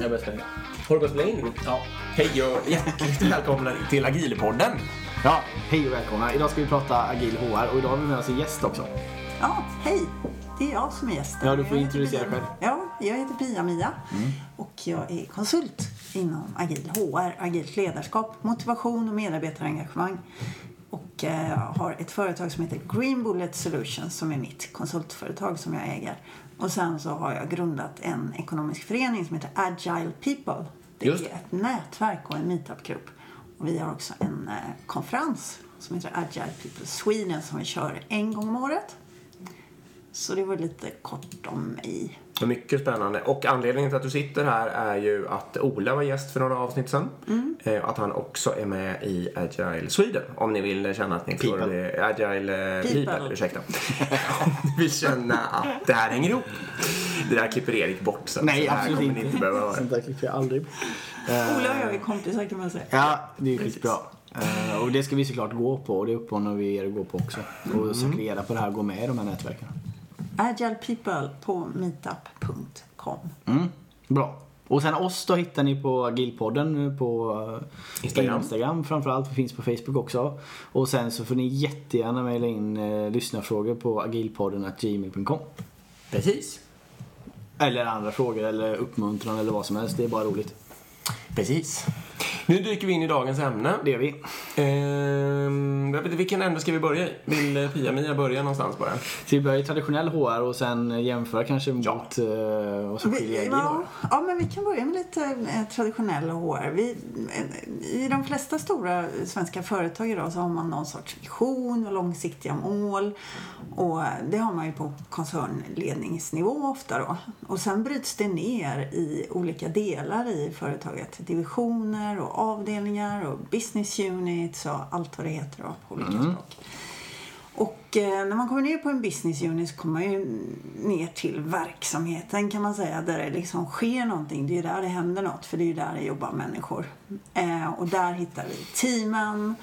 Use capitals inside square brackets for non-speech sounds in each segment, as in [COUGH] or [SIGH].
Jag börjar spela. Har du börjat spela in? Ja. Hej och hjärtligt välkomna till Agilpodden. ja, hej och välkomna. Idag ska vi prata agil HR och idag har vi med oss en gäst också. Ja, hej. Det är jag som är gästen. Ja, du får Jag heter introducera själv. Ja, jag heter Pia-Mia och jag är konsult inom agil HR, agilt ledarskap, motivation och medarbetarengagemang. Och eh, har ett företag som heter Green Bullet Solutions som är mitt konsultföretag som jag äger. Och sen så har jag grundat en ekonomisk förening som heter Agile People. Det Just är ett nätverk och en meetupgrupp. Och vi har också en eh, konferens som heter Agile People Sweden som vi kör en gång om året. Så det var lite kort om mig. Mycket spännande. Och anledningen till att du sitter här är ju att Ola var gäst för några avsnitt sedan. Eh, Att han också är med i Agile Sweden. Om ni vill känna att ni People. det. Agile eh, People. People. ursäkta. [LAUGHS] Om ni vill känna att det här hänger ihop. Det där klipper Erik bort sen. Nej, så det här absolut kommer inte. ni inte behöva höra. Sånt där klipper jag aldrig. Ola och jag är kompisar kan man säga. Ja, det är skitbra. Eh, och det ska vi såklart gå på och det uppmanar vi er att gå på också. Och söka reda på det här och gå med i de här nätverken. Agile People på meetup.com. Mm, bra. Och sen oss då hittar ni på Agilpodden på eh, Instagram. Instagram framförallt. Vi finns på Facebook också. Och sen så får ni jättegärna mejla in eh, lyssnarfrågor på agilpodden.gmail.com. Precis. Eller andra frågor eller uppmuntran eller vad som helst. Det är bara roligt. Precis. Nu dyker vi in i dagens ämne. Det är vi. Ehm, jag vet inte, vilken ände ska vi börja i? Vill eh, Pia-Mia börja någonstans bara? Så vi börjar i traditionell HR och sen jämföra kanske mot Ja. eh, vad som skiljer Vi, ja, men vi kan börja med lite eh, traditionell HR. Vi, eh, I de flesta stora svenska företag idag så har man någon sorts vision och långsiktiga mål. Och det har man ju på koncernledningsnivå ofta då. Och sen bryts det ner i olika delar i företaget. Divisioner och avdelningar och business units och allt vad det heter på olika språk. Och eh, när man kommer ner på en business unit så kommer man ju ner till verksamheten kan man säga. Där det liksom sker någonting. Det är ju där det händer något. För det är ju där det jobbar människor. Eh, och där hittar vi teamen.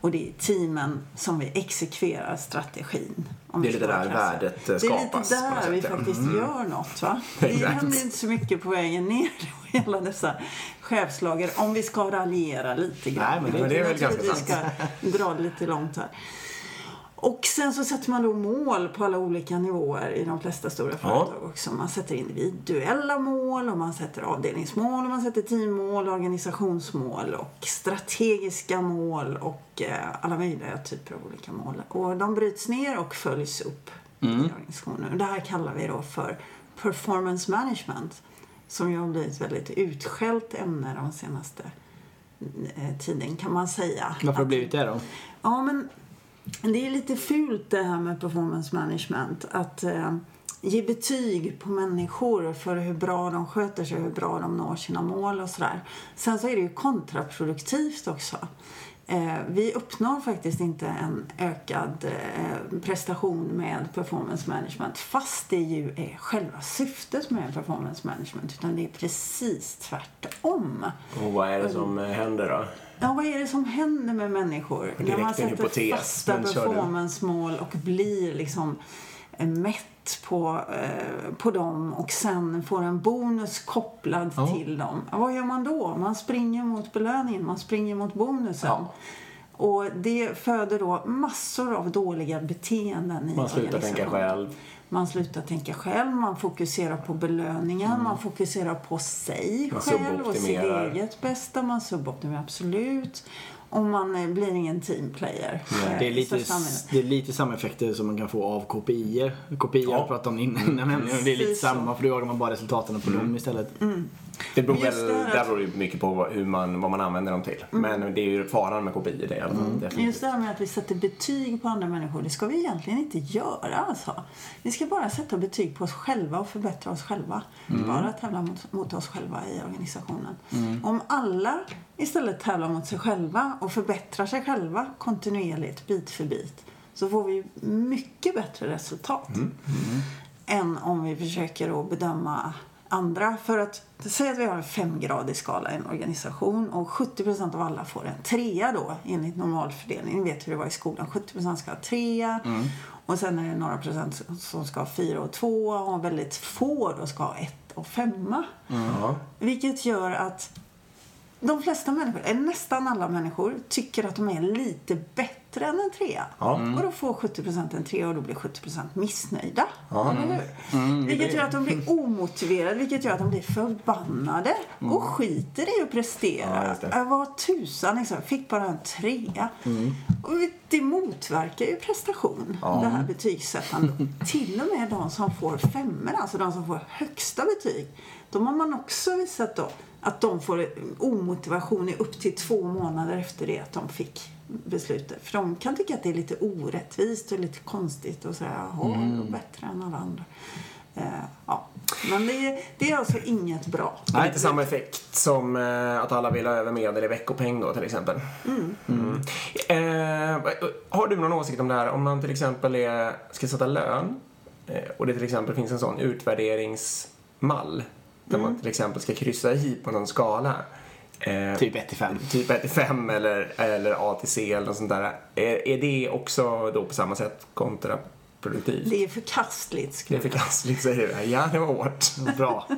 Och det är teamen som vi exekverar strategin. om Det är lite där värdet, eh, Det är skapas, lite där vi ja. faktiskt gör något va. [LAUGHS] Det händer inte så mycket på vägen ner [LAUGHS] i alla dessa chefslager. Om vi ska raljera lite grann. Nej, men det- Men det är väl ganska Vi ska dra det lite långt här. Och sen så sätter man då mål på alla olika nivåer i de flesta stora företag också. Man sätter individuella mål och man sätter avdelningsmål och man sätter teammål, organisationsmål och strategiska mål och eh, alla möjliga typer av olika mål. Och de bryts ner och följs upp i organisationen. Det här kallar vi då för performance management som ju har blivit ett väldigt utskällt ämne de senaste eh, tiden kan man säga. Varför har det blivit det då? Ja, men det är lite fult det här med performance management. Att eh, ge betyg på människor för hur bra de sköter sig, hur bra de når sina mål och sådär. Sen så är det ju kontraproduktivt också. Eh, vi uppnår faktiskt inte en ökad eh, prestation med performance management fast det ju är själva syftet med performance management utan det är precis tvärtom. Och vad är det som eh, händer då? Ja, vad är det som händer med människor när man sätter fasta performancemål och blir liksom eh, mätt på, eh, på dem och sen får en bonus kopplad Ja. till dem. Vad gör man då? Man springer mot belöningen, man springer mot bonusen. Ja. Och det föder då massor av dåliga beteenden i Man slutar tänka själv. Man slutar tänka själv, man fokuserar på belöningen, man fokuserar på sig Mm. Man själv och sitt eget bästa. Man suboptimerar absolut. Och man eh, blir ingen teamplayer. eh, Det är, lite, det är lite samma effekter som man kan få av. KPI har Ja. pratat om innan nämligen. Det är lite samma för då jagar man bara resultaten på dem istället. Det beror väl, där beror det mycket på hur man, vad man använder dem till. Men det är ju faran med kopior det i alla fall. Definitivt. Just det här med att vi sätter betyg på andra människor, det ska vi egentligen inte göra alltså. Vi ska bara sätta betyg på oss själva och förbättra oss själva. Bara tävla mot, mot oss själva i organisationen. Om alla istället tävlar mot sig själva och förbättrar sig själva kontinuerligt, bit för bit, så får vi mycket bättre resultat. Än om vi försöker att bedöma andra. För att säg att vi har en femgradig skala i en organisation och 70% av alla får en trea då enligt normalfördelning. Ni vet hur det var i skolan. 70% ska ha trea Och sen är det några procent som ska ha fyra och två och väldigt få då ska ha ett och femma. Ja. Vilket gör att de flesta människor, eller nästan alla människor, tycker att de är lite bättre än en trea. Ja. Och då får 70% en trea och då blir 70% missnöjda. Ja. Eller hur? vilket gör att de blir omotiverade, vilket gör att de blir förbannade och skiter i att prestera. Ja. Jag var tusan liksom, fick bara en trea. Och det motverkar ju prestation, det här betygssättandet. Till och med de som får femmor, alltså de som får högsta betyg. De har man också visat då att de får omotivation i upp till två månader efter det att de fick beslutet. För de kan tycka att det är lite orättvist och lite konstigt och säga jaha, är bättre än alla andra. Eh, ja. Men det, är- det är alltså inget bra. Nej. Lite samma effekt som eh, att alla vill ha över medel i veckopeng då till exempel. Mm. Eh, har du någon åsikt om det här? Om man till exempel är, ska sätta lön och det till exempel finns en sån utvärderingsmall där man till exempel ska kryssa i på någon skala. Eh, Typ 1 till 5. Typ 1 till 5 eller, eller A till C eller något sånt där. Är, är det också då på samma sätt kontraproduktivt? Det är förkastligt. Det är förkastligt säger du. Ja, det var hårt. Bra. [LAUGHS]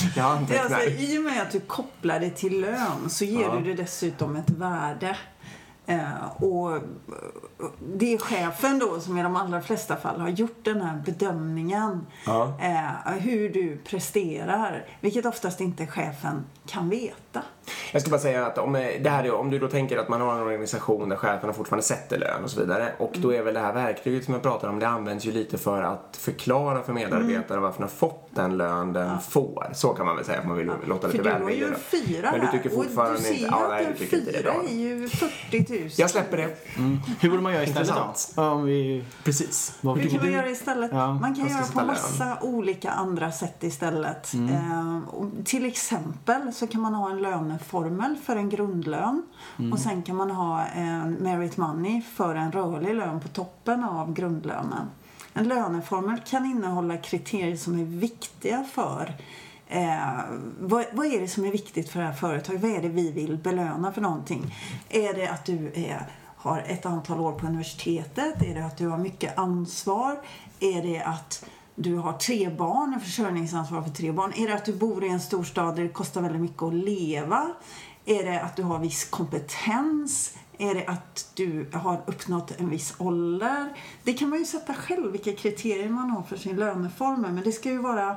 Jag Det är antecknar. alltså, I och med att du kopplar det till lön så ger Ja. du det dessutom ett värde. Eh, och eh, det är chefen då som i de allra flesta fall har gjort den här bedömningen. Ja. Eh, hur du presterar. Vilket oftast inte chefen kan veta. Jag ska bara säga att om, eh, det här är, om du då tänker att man har en organisation där cheferna fortfarande sätter lön och så vidare och då är väl det här verktyget som jag pratar om det används ju lite för att förklara för medarbetare varför den har fått den lön den får. Så kan man väl säga om man vill låta För lite du har välvillig ju då. fyra Men du tycker och fortfarande du ser inte... ju Ja, nej, en du tycker inte det är bra. är ju 40 000. Jag släpper det. Hur borde man göra istället Intressant. då? Om vi... Precis. Vad Hur kan man göra istället? Ja, man kan göra på sätta lön. massa olika andra sätt istället. Mm. Eh, och till exempel så kan man ha en löneformel för en grundlön. Mm. Och sen kan man ha en merit money för en rörlig lön på toppen av grundlönen. En löneformel kan innehålla kriterier som är viktiga för Eh, vad, vad är det som är viktigt för det här företaget? Vad är det vi vill belöna för någonting? Är det att du är, har ett antal år på universitetet? Är det att du har mycket ansvar? Är det att du har tre barn, försörjningsansvar för tre barn? Är det att du bor i en storstad där det kostar väldigt mycket att leva? Är det att du har viss kompetens? Är det att du har uppnått en viss ålder? Det kan man ju sätta själv vilka kriterier man har för sin löneformel. Men det ska ju vara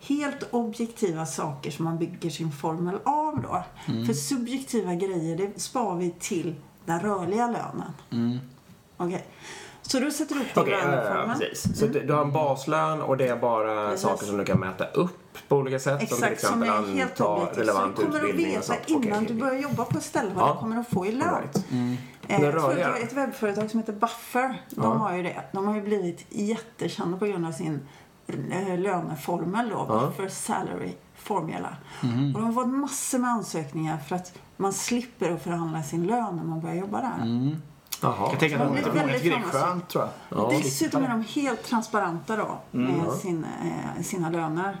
helt objektiva saker som man bygger sin formel av då. För subjektiva grejer, det spar vi till den rörliga lönen. Okej. Så du sätter upp din ja, löneformel. precis. Så du, du har en baslön och det är bara Precis. saker som du kan mäta upp på olika sätt. som till Exakt, som exempel är helt objektivt. Så du kommer att veta innan Okej, du börjar jobba på ett ställe vad Ja. du kommer att få i lön. Right. Eh, Den jag tror att det var ett webbföretag som heter Buffer. De Ja. har ju det. De har ju blivit jättekända på grund av sin eh, löneformel då. Ja. Buffer Salary Formula. Och de har fått massor med ansökningar för att man slipper att förhandla sin lön när man börjar jobba där. Jaha. Jag tänker att många, är många väldigt tycker det är skönt tror jag. Ja. Dessutom är de helt transparenta då med sin, eh, sina löner.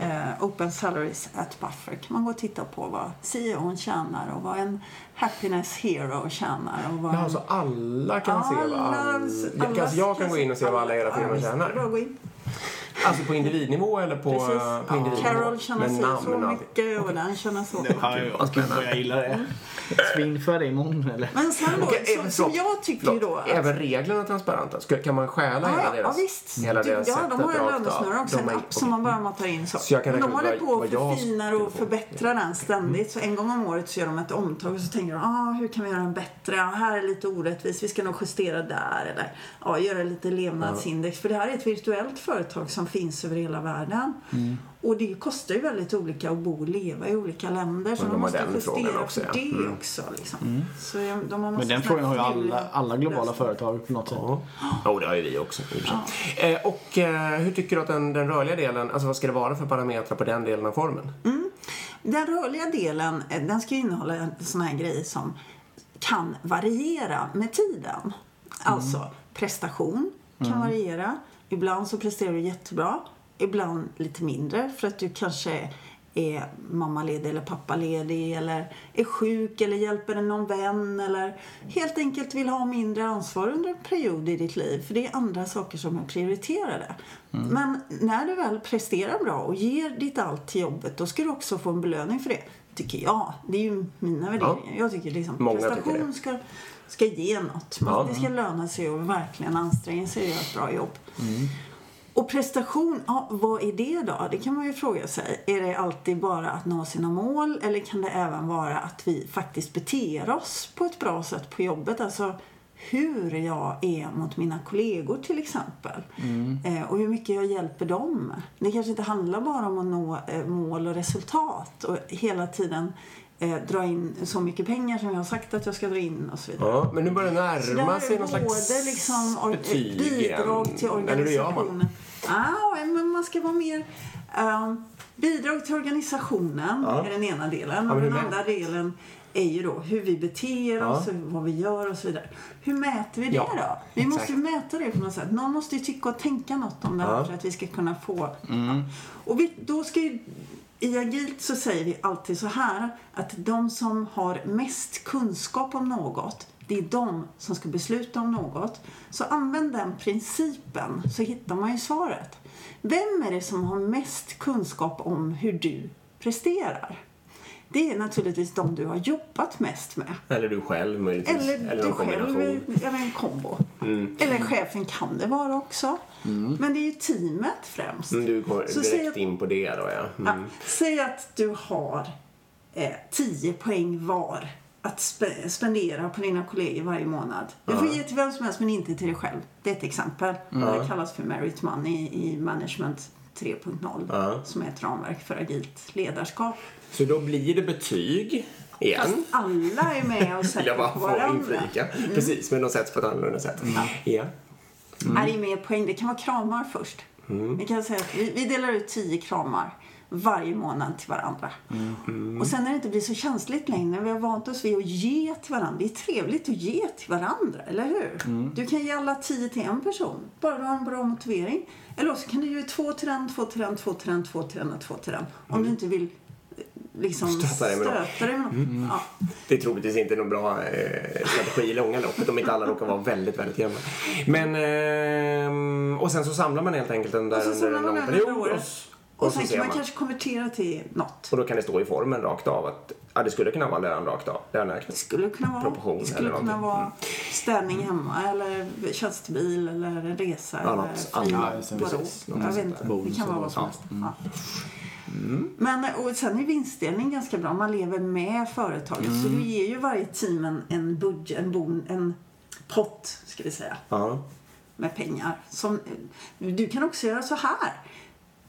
Eh, open salaries at Buffer kan man gå och titta på vad CEOn tjänar och vad en happiness hero tjänar. Och vad Ja, en- så alla kan se vad all... alla- Alltså, jag kan gå in och se vad alla era firmor det tjänar. att gå in. Alltså på individnivå eller på, Precis. på individnivå? Carol tjänar Med så, namn så och allt. mycket och den tjänar så mycket. Jag, vad jag gillar det. Svin för dig imorgon eller? Men sen då, Okej, som, som förlåt, jag tycker ju då förlåt. att... Även reglerna transparenta? Ska, kan man stjäla Ja, hela ja, deras, ja, visst. hela Du- deras ja, sätt de har en lönesnurra också, en app som man bara matar in så. Så jag kan Men de håller på och förfinar och förbättrar den ständigt. Så en gång om året så gör de ett omtag och så tänker de, ah, hur kan vi göra den bättre? Ja, här är lite orättvis, vi ska nog justera där. Eller ja, göra lite levnadsindex. För det här är ett virtuellt företag som finns över hela världen. Mm. Och det kostar ju väldigt olika att bo och leva i olika länder. Så Och de de har måste justera också, för ja. det Mm. också. Liksom. Så de har Men den frågan har ju alla, alla globala företag på något sätt. Ja, oh, det har ju vi också. sig. Eh, och eh, hur tycker du att den, den rörliga delen, alltså vad ska det vara för parametrar på den delen av formen? Den rörliga delen eh, den ska innehålla en sån här grej som kan variera med tiden. Alltså prestation kan variera. Ibland så presterar du jättebra. Ibland lite mindre för att du kanske är mammaledig eller pappaledig eller är sjuk eller hjälper någon vän eller helt enkelt vill ha mindre ansvar under en period i ditt liv. För det är andra saker som är prioriterade. Men när du väl presterar bra och ger ditt allt till jobbet då ska du också få en belöning för det. Tycker jag. Det är ju mina värderingar. Jag tycker liksom Många tycker prestation det. ska, ska ge något. Man, Ja. Det ska löna sig och verkligen anstränga sig och göra ett bra jobb. Mm. Och prestation, ja, vad är det då? Det kan man ju fråga sig. Är det alltid bara att nå sina mål eller kan det även vara att vi faktiskt beter oss på ett bra sätt på jobbet? Alltså hur jag är mot mina kollegor till exempel. Eh, och hur mycket jag hjälper dem. Det kanske inte handlar bara om att nå eh, mål och resultat och hela tiden eh, dra in så mycket pengar som jag har sagt att jag ska dra in och så vidare. Ja, men nu börjar det närma sig någon slags både liksom or- betyg bidrag igen. till Eller hur gör man? organisationen. Ah, men man ska vara mer... ehm, bidrag till organisationen Ja. är den ena delen. Ja, och den andra delen är ju då hur vi beter oss, Ja. vad vi gör och så vidare. Hur mäter vi det Ja, då? Vi exakt. måste ju mäta det på något sätt. Någon måste ju tycka och tänka något om det här Ja. för att vi ska kunna få... Och vi, då ska ju, i agilt så säger vi alltid så här att de som har mest kunskap om något det är de som ska besluta om något. Så använd den principen så hittar man ju svaret. Vem är det som har mest kunskap om hur du presterar? Det är naturligtvis de du har jobbat mest med. Eller du själv möjligtvis. Eller, eller du själv, eller en kombo. Mm. Eller chefen kan det vara också. Men det är ju teamet främst. Mm, Du går Så direkt att- in på det då ja. Ja, Mm. säg att du har eh, 10 poäng var att spe- spendera på dina kollegor varje månad. Du får ge till vem som helst men inte till dig själv. Det är ett exempel. Det kallas för merit money i management 3.0 Ja. som är ett ramverk för agilt ledarskap. Så då blir det betyg igen. Fast alla är med och sätter jag bara på få varandra. inflika. Precis, men de sätts på ett annorlunda sätt. Ja. Är det mer poäng? Det kan vara kramar först. Vi kan säga att vi, vi delar ut 10 kramar varje månad till varandra. Och sen när det inte blir så känsligt längre, vi har vant oss vid att ge till varandra. Det är trevligt att ge till varandra, eller hur? Du kan ge alla 10 till en person, bara du har en bra motivering. Eller så kan du ge två till den, två till den, två till den, två till den och två till den. Om du inte vill eh, liksom Stöta dig med något. stöta dig med något. Ja. Det är troligtvis inte någon bra eh, strategi i långa loppet om inte alla råkar vara väldigt, väldigt jämna. Men, ehm, och sen så samlar man helt enkelt den där under en lång period. Och, Och, sen ser kan man man. kanske konvertera till något. Och då kan det stå i formen rakt av att ja, det skulle kunna vara lön rakt av. Löneökning. Det skulle kunna vara, Proportion det skulle eller kunna vara städning hemma eller tjänstebil eller en resa Ja, eller något fri, annat. Precis. Jag vet inte. Det kan vara vad som helst. Ja. Men och sen är vinstdelning ganska bra. Man lever med företaget. Så du ger ju varje team en, en budget, en, bon, en pott, ska vi säga, Ja. med pengar. Som, du kan också göra så här.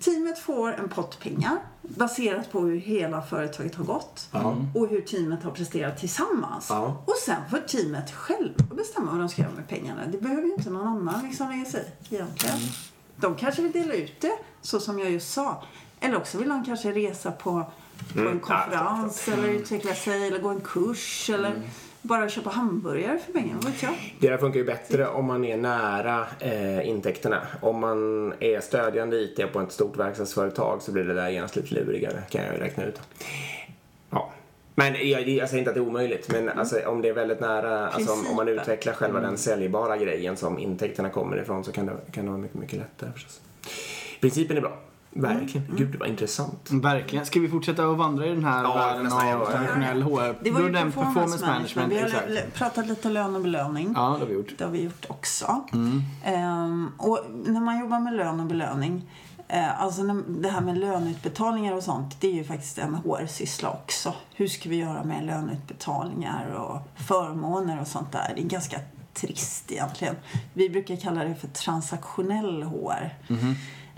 Teamet får en pott pengar baserat på hur hela företaget har gått och hur teamet har presterat tillsammans. Ja. Och sen får teamet själv bestämma vad de ska göra med pengarna. Det behöver ju inte någon annan liksom lägga sig i egentligen. De kanske vill dela ut det så som jag just sa. Eller också vill de kanske resa på, på en konferens eller utveckla sig eller gå en kurs eller bara köpa hamburgare för pengar. Vad vet jag? Det där funkar ju bättre om man är nära eh, intäkterna. Om man är stödjande IT på ett stort verkstadsföretag så blir det där genast lite lurigare kan jag ju räkna ut. Ja. Men jag, jag säger inte att det är omöjligt, men alltså, om det är väldigt nära, alltså, om, om man utvecklar själva den säljbara grejen som intäkterna kommer ifrån så kan det, kan det vara mycket, mycket lättare förstås. Principen är bra. Verkligen. Gud, det var intressant. Verkligen. Ska vi fortsätta att vandra i den här Ja, världen av traditionell HR? Det var ju är den performance, management. Vi har pratat lite lön och belöning. Ja, det har vi gjort. Det har vi gjort också. Ehm, och när man jobbar med lön och belöning, eh, alltså när, det här med löneutbetalningar och sånt, det är ju faktiskt en HR-syssla också. Hur ska vi göra med löneutbetalningar och förmåner och sånt där? Det är ganska trist egentligen. Vi brukar kalla det för transaktionell HR.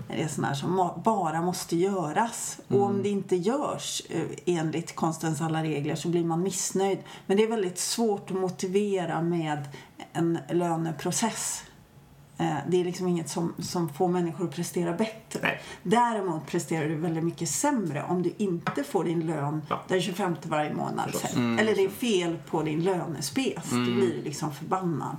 Det är sånt här som bara måste göras. Och om det inte görs eh, enligt konstens alla regler så blir man missnöjd. Men det är väldigt svårt att motivera med en löneprocess. Eh, Det är liksom inget som, som får människor att prestera bättre. Nej. Däremot presterar du väldigt mycket sämre om du inte får din lön Ja. den 25 varje månad. Förstås. Eller det är fel på din lönespes. Du blir liksom förbannad.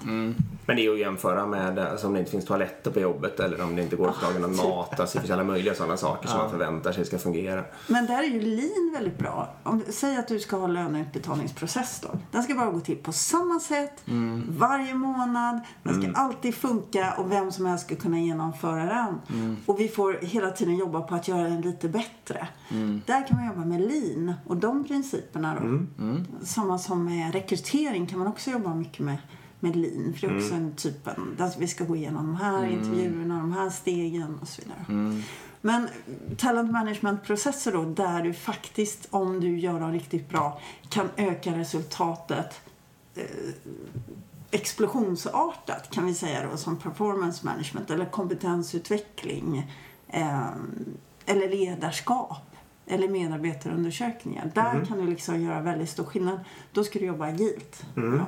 Men det är ju att jämföra med alltså, om det inte finns toaletter på jobbet eller om det inte går att laga någon mat. Alltså, det finns alla möjliga sådana saker som man förväntar sig ska fungera. Men där är ju lean väldigt bra. Om, säg att du ska ha löneutbetalningsprocess då. Den ska bara gå till på samma sätt varje månad. Den ska alltid funka och vem som helst ska kunna genomföra den. Och vi får hela tiden jobba på att göra den lite bättre. Där kan man jobba med lean och de principerna då. Samma som med rekrytering kan man också jobba mycket med med lean. För det är också en typen, där vi ska gå igenom de här intervjuerna, de här stegen och så vidare. Men talent management-processer då, där du faktiskt, om du gör dem riktigt bra, kan öka resultatet eh, explosionsartat kan vi säga då, som performance management eller kompetensutveckling eh, eller ledarskap eller medarbetarundersökningar. Där kan du liksom göra väldigt stor skillnad. Då ska du jobba agilt. Ja.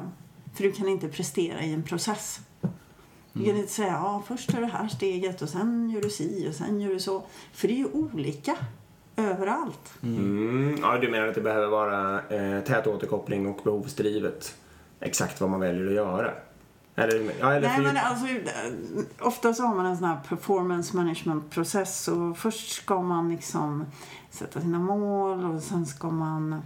För du kan inte prestera i en process. Du kan inte säga ja, först tar du det här steget och sen gör du si och sen gör du så. För det är ju olika överallt. Mm. Ja, du menar att det behöver vara eh, tät återkoppling och behovsdrivet exakt vad man väljer att göra? Eller, ja, eller Nej, för- men alltså, eh, ofta så har man en sån här performance management process och först ska man liksom sätta sina mål och sen ska man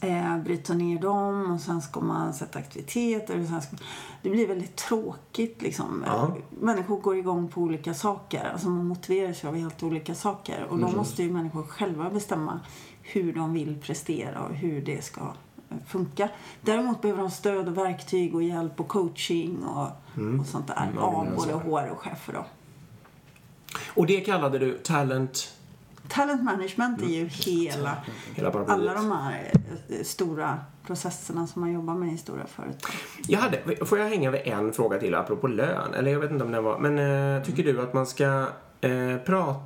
eh, bryta ner dem och sen ska man sätta aktiviteter. Och sen ska, det blir väldigt tråkigt liksom. Ja. Människor går igång på olika saker. Alltså man motiverar sig av helt olika saker. Och då måste ju människor själva bestämma hur de vill prestera och hur det ska eh, funka. Däremot behöver de stöd och verktyg och hjälp och coaching och, och sånt där. Mm, av är både. HR och chefer då. Och det kallade du talent... Talent management är ju hela, Hela paraplyet. alla de här eh, stora processerna som man jobbar med i stora företag. Jag hade, får jag hänga vid en fråga till apropå lön? Eller jag vet inte om den var... Men eh, tycker du att man ska eh, prata...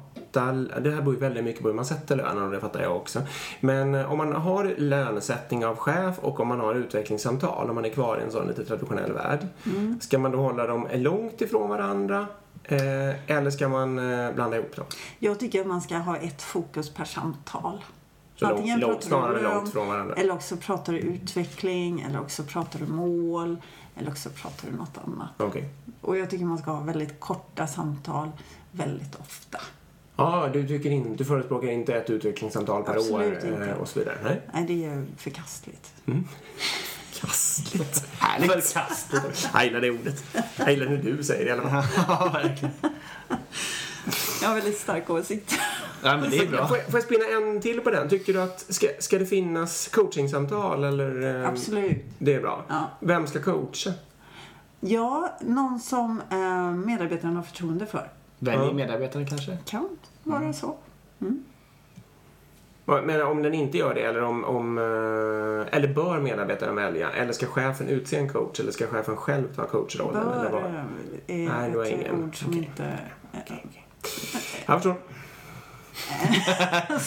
Det här beror ju väldigt mycket på hur man sätter lönen och det fattar jag också. Men om man har lönesättning av chef och om man har utvecklingssamtal, om man är kvar i en sån lite traditionell värld. Ska man då hålla dem långt ifrån varandra? Eh, eller ska man eh, blanda ihop dem? Jag tycker att man ska ha ett fokus per samtal. Så Antingen långt, pratar du snarare lön, långt från varandra. Eller också pratar du utveckling, eller också pratar du mål, eller också pratar du något annat. Okej. Och jag tycker man ska ha väldigt korta samtal väldigt ofta. Ja, du, tycker in, du förespråkar inte ett utvecklingssamtal per Absolut år eh, inte. och så vidare? Nej? Nej, det är ju förkastligt. Kastligt. Härligt. Kastligt. Jag gillar det ordet. Jag gillar hur du säger det i alla fall. Ja, verkligen. Jag har väldigt stark åsikt. Ja, men det är bra. Får jag, får jag spinna en till på den? Tycker du att ska, ska det finnas coachingsamtal eller? eh, Absolut. Det är bra. Ja. Vem ska coacha? Ja, någon som eh, medarbetaren har förtroende för. Välj Ja. medarbetare kanske? Kan vara så. Men om den inte gör det, eller om, om eh, eller bör medarbetaren välja? Eller ska chefen utse en coach? Eller ska chefen själv ta coachrollen? eller Bör vad? eh, Nej, är det var ett ingen. ord som Okej. inte... eh, Jag förstår.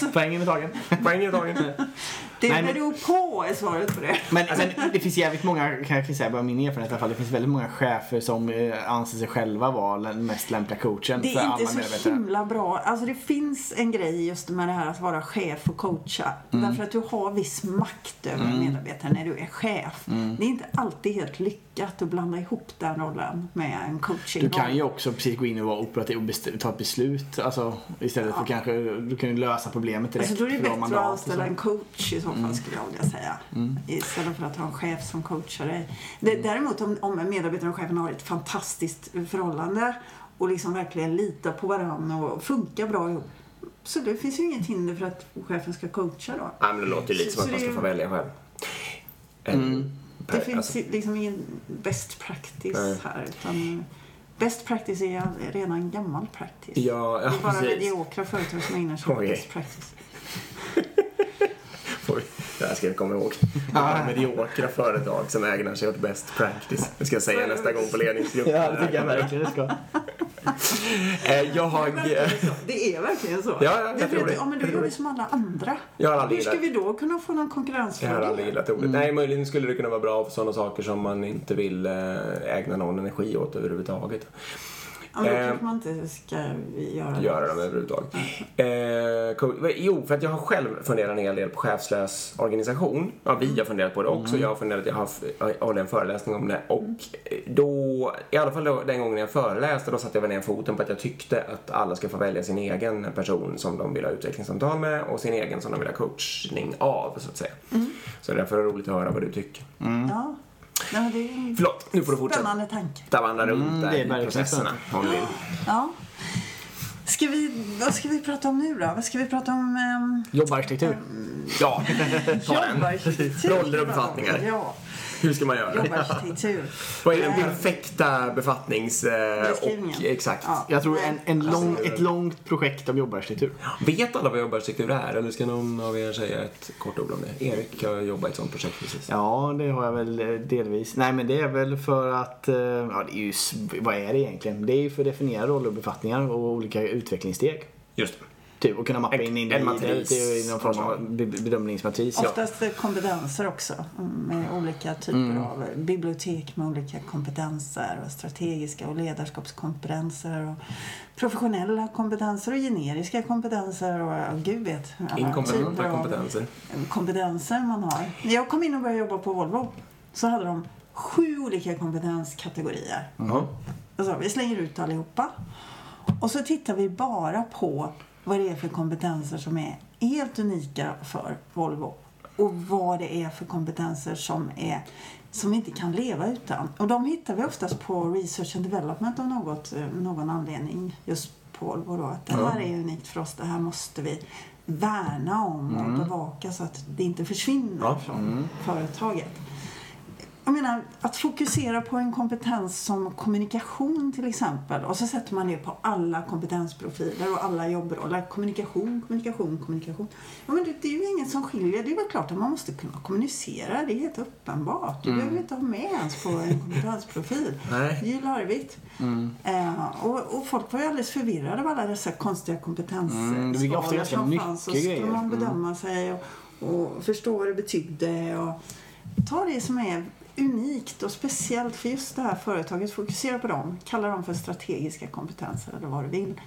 [LAUGHS] [LAUGHS] Poängen är tagen. Poängen är tagen. [LAUGHS] Det Nej, men- beror på är svaret på det. Men, men det finns jävligt många, kan jag säga, bara min erfarenhet i alla fall, det finns väldigt många chefer som eh, anser sig själva vara den mest lämpliga coachen Det för är alla inte så medarbetare. himla bra. Alltså det finns en grej just med det här att vara chef och coacha. Mm. Därför att du har viss makt över medarbetaren när du är chef. Mm. Det är inte alltid helt lyckat att blanda ihop den rollen med en coaching Du kan ju också precis gå in och vara operativ och ta ett beslut. Alltså, istället för kanske, du kan ju lösa problemet direkt. Alltså då är det för bättre att anställa en coach i så fall skulle jag vilja säga. Istället för att ha en chef som coachar dig. Det, däremot om, om medarbetaren och chefen har ett fantastiskt förhållande och liksom verkligen litar på varandra och funkar bra ihop. Så det finns ju inget hinder för att chefen ska coacha då. Ja, men det låter ju lite Så- som att man ska få välja själv. Mm. Det finns alltså, liksom ingen best practice Nej. här. Utan best practice är redan gammal practice. Ja, ja det är bara precis. mediokra företag som ägnar sig åt best practice. [LAUGHS] Oj, det här ska jag komma ihåg. Mediokra företag som ägnar sig åt best practice. Det ska jag säga nästa gång på ledningsgruppen. Ja, det tycker jag verkligen det ska. Eh, Jag har... Det är verkligen så. Ja, ja, jag det är för tror det. ja, men Jag då gör vi det. som alla andra. Jag har aldrig Hur ska vi då kunna få någon Jag har konkurrensfördel? aldrig gillat ordet. Nej, möjligen skulle det kunna vara bra för sådana saker som man inte vill eh, ägna någon energi åt överhuvudtaget. Ja, men då Eh, kanske man inte ska göra göra dem överhuvudtaget. Eh, cool. Jo, för att jag har själv funderat en hel del på chefslös organisation. Ja, vi har funderat på det också. Jag har funderat, jag har jag håller en föreläsning om det. Och då, i alla fall då, den gången jag föreläste, då satte jag väl ner foten på att jag tyckte att alla ska få välja sin egen person som de vill ha utvecklingssamtal med och sin egen som de vill ha coachning av, så att säga. Så därför är det roligt att höra vad du tycker. Ja. Men det är en Förlåt, nu får du fortsätta. spännande tanke. Ta vandra runt Mm, där det är i processerna, om du vill. Ja. Ska vi, vad ska vi prata om nu då? Vad ska vi prata om? Um, Jobbarkitektur. Ja, [LAUGHS] ta den. Roller och befattningar. Ja, Hur ska man göra? jobbarkitektur. Vad är den perfekta befattnings... Eh, och, exakt. Ja. Jag tror en, en Alltså, lång, ett långt projekt om jobbarkitektur. Vet alla vad jobbarkitektur är? Eller ska någon av er säga ett kort ord om det? Erik har jobbat i ett sånt projekt precis. Ja, det har jag väl eh, delvis. Nej, men det är väl för att... eh, Ja, det är ju, vad är det egentligen? Det är ju för att definiera roller och befattningar och olika utvecklingssteg. Just det. Typ, och kunna mappa En- in en till någon form av be- bedömningsmatris. Ja. Oftast kompetenser också mm, med olika typer Mm. av bibliotek med olika kompetenser och strategiska och ledarskapskompetenser och professionella kompetenser och generiska kompetenser och ja, gud vet alla Inkompetenta typer av kompetenser. kompetenser man har. När jag kom in och började jobba på Volvo så hade de sju olika kompetenskategorier. Ja. Alltså, vi slänger ut allihopa. Och så tittar vi bara på vad det är för kompetenser som är helt unika för Volvo. Och vad det är för kompetenser som, är, som vi inte kan leva utan. Och de hittar vi oftast på Research and Development av något, eh, någon anledning. Just på Volvo då. Att det här är unikt för oss. Det här måste vi värna om och bevaka så att det inte försvinner Ja. från företaget. Jag menar, att fokusera på en kompetens som kommunikation till exempel och så sätter man det på alla kompetensprofiler och alla jobbroller. Kommunikation, kommunikation, kommunikation. Ja, men det, det är ju inget som skiljer. Det är väl klart att man måste kunna kommunicera. Det är helt uppenbart. Det behöver vi inte ha med ens på en kompetensprofil. [LAUGHS] Nej. Det är ju larvigt. Eh, och, och folk var ju alldeles förvirrade av alla dessa konstiga kompetensskalor Mm, som fanns. Så skulle man Mm. bedöma sig och, och förstå vad det betydde. Och ta det som är unikt och speciellt för just det här företaget. Fokusera på dem. Kalla dem för strategiska kompetenser eller vad du vill.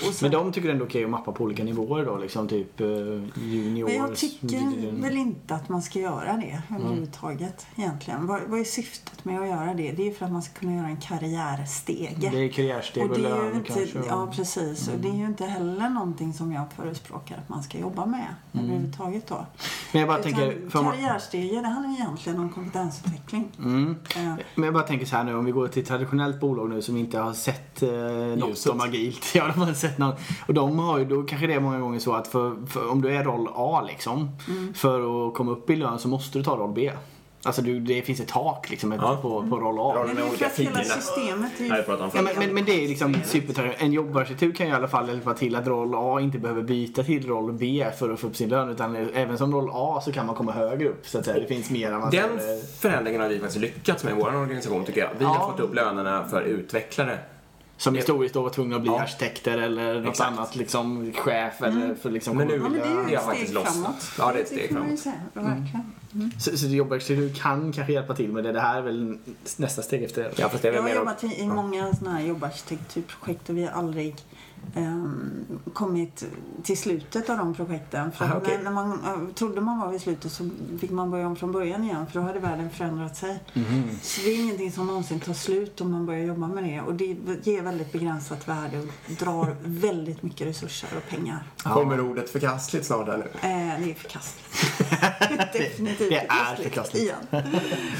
Sen- Men de tycker ändå okej att mappa på olika nivåer då, liksom typ eh, junior... Men jag tycker väl inte att man ska göra det Mm. överhuvudtaget egentligen. Vad, vad är syftet med att göra det? Det är för att man ska kunna göra en karriärstege. Det är karriärsteg och, Och det är ju lön inte, kanske. och- ja, precis. Och det är ju inte heller någonting som jag förespråkar att man ska jobba med överhuvudtaget då. Men jag bara Utan tänker... För man, karriärstege, det handlar egentligen om kompetensutveckling. mm. Eh, Men jag bara tänker så här nu, om vi går till ett traditionellt bolag nu som inte har sett eh, något Ljuset. om agilt. [LAUGHS] Ja, de har sett något. Och de har ju, då kanske det är många gånger så att för, för, om du är roll A liksom, Mm. för att komma upp i lön så måste du ta roll B. Alltså du, det finns ett tak liksom Ja. på, på roll A. Roll- men med det är olika fiender. systemet är har ju pratat om Ja, men, men, men det är liksom supertraditionellt. En jobbarkitektur kan ju i alla fall hjälpa till att roll A inte behöver byta till roll B för att få upp sin lön. Utan även som roll A så kan man komma högre upp. Så att säga. Det finns mer Den avancerade... förändringen har vi faktiskt lyckats med i vår organisation tycker jag. Vi har Ja. fått upp lönerna för utvecklare. Som historiskt då var tvungna att bli Ja. arkitekter eller något Exakt. annat liksom chef eller för liksom Men nu- Ja, men det är ju ett faktiskt steg framåt. Ja, det är ett steg framåt. säga. Verkligen. Så, så jobbarkitektur kan kanske hjälpa till med det. Det här är väl nästa steg efter det. Ja, fast det Jag har mer... jobbat i, i många såna här jobbarkitekturprojekt och vi har aldrig ehm, kommit till slutet av de projekten. För Aha, okej. när, när man eh, trodde man var vid slutet så fick man börja om från början igen för då hade världen förändrat sig. Så det är ingenting som någonsin tar slut om man börjar jobba med det. Och det ger väldigt begränsat värde och drar väldigt mycket resurser och pengar. Kommer ordet förkastligt snart här nu? Eh, det är förkastligt. [LAUGHS] Definitivt det är förkastligt. Igen.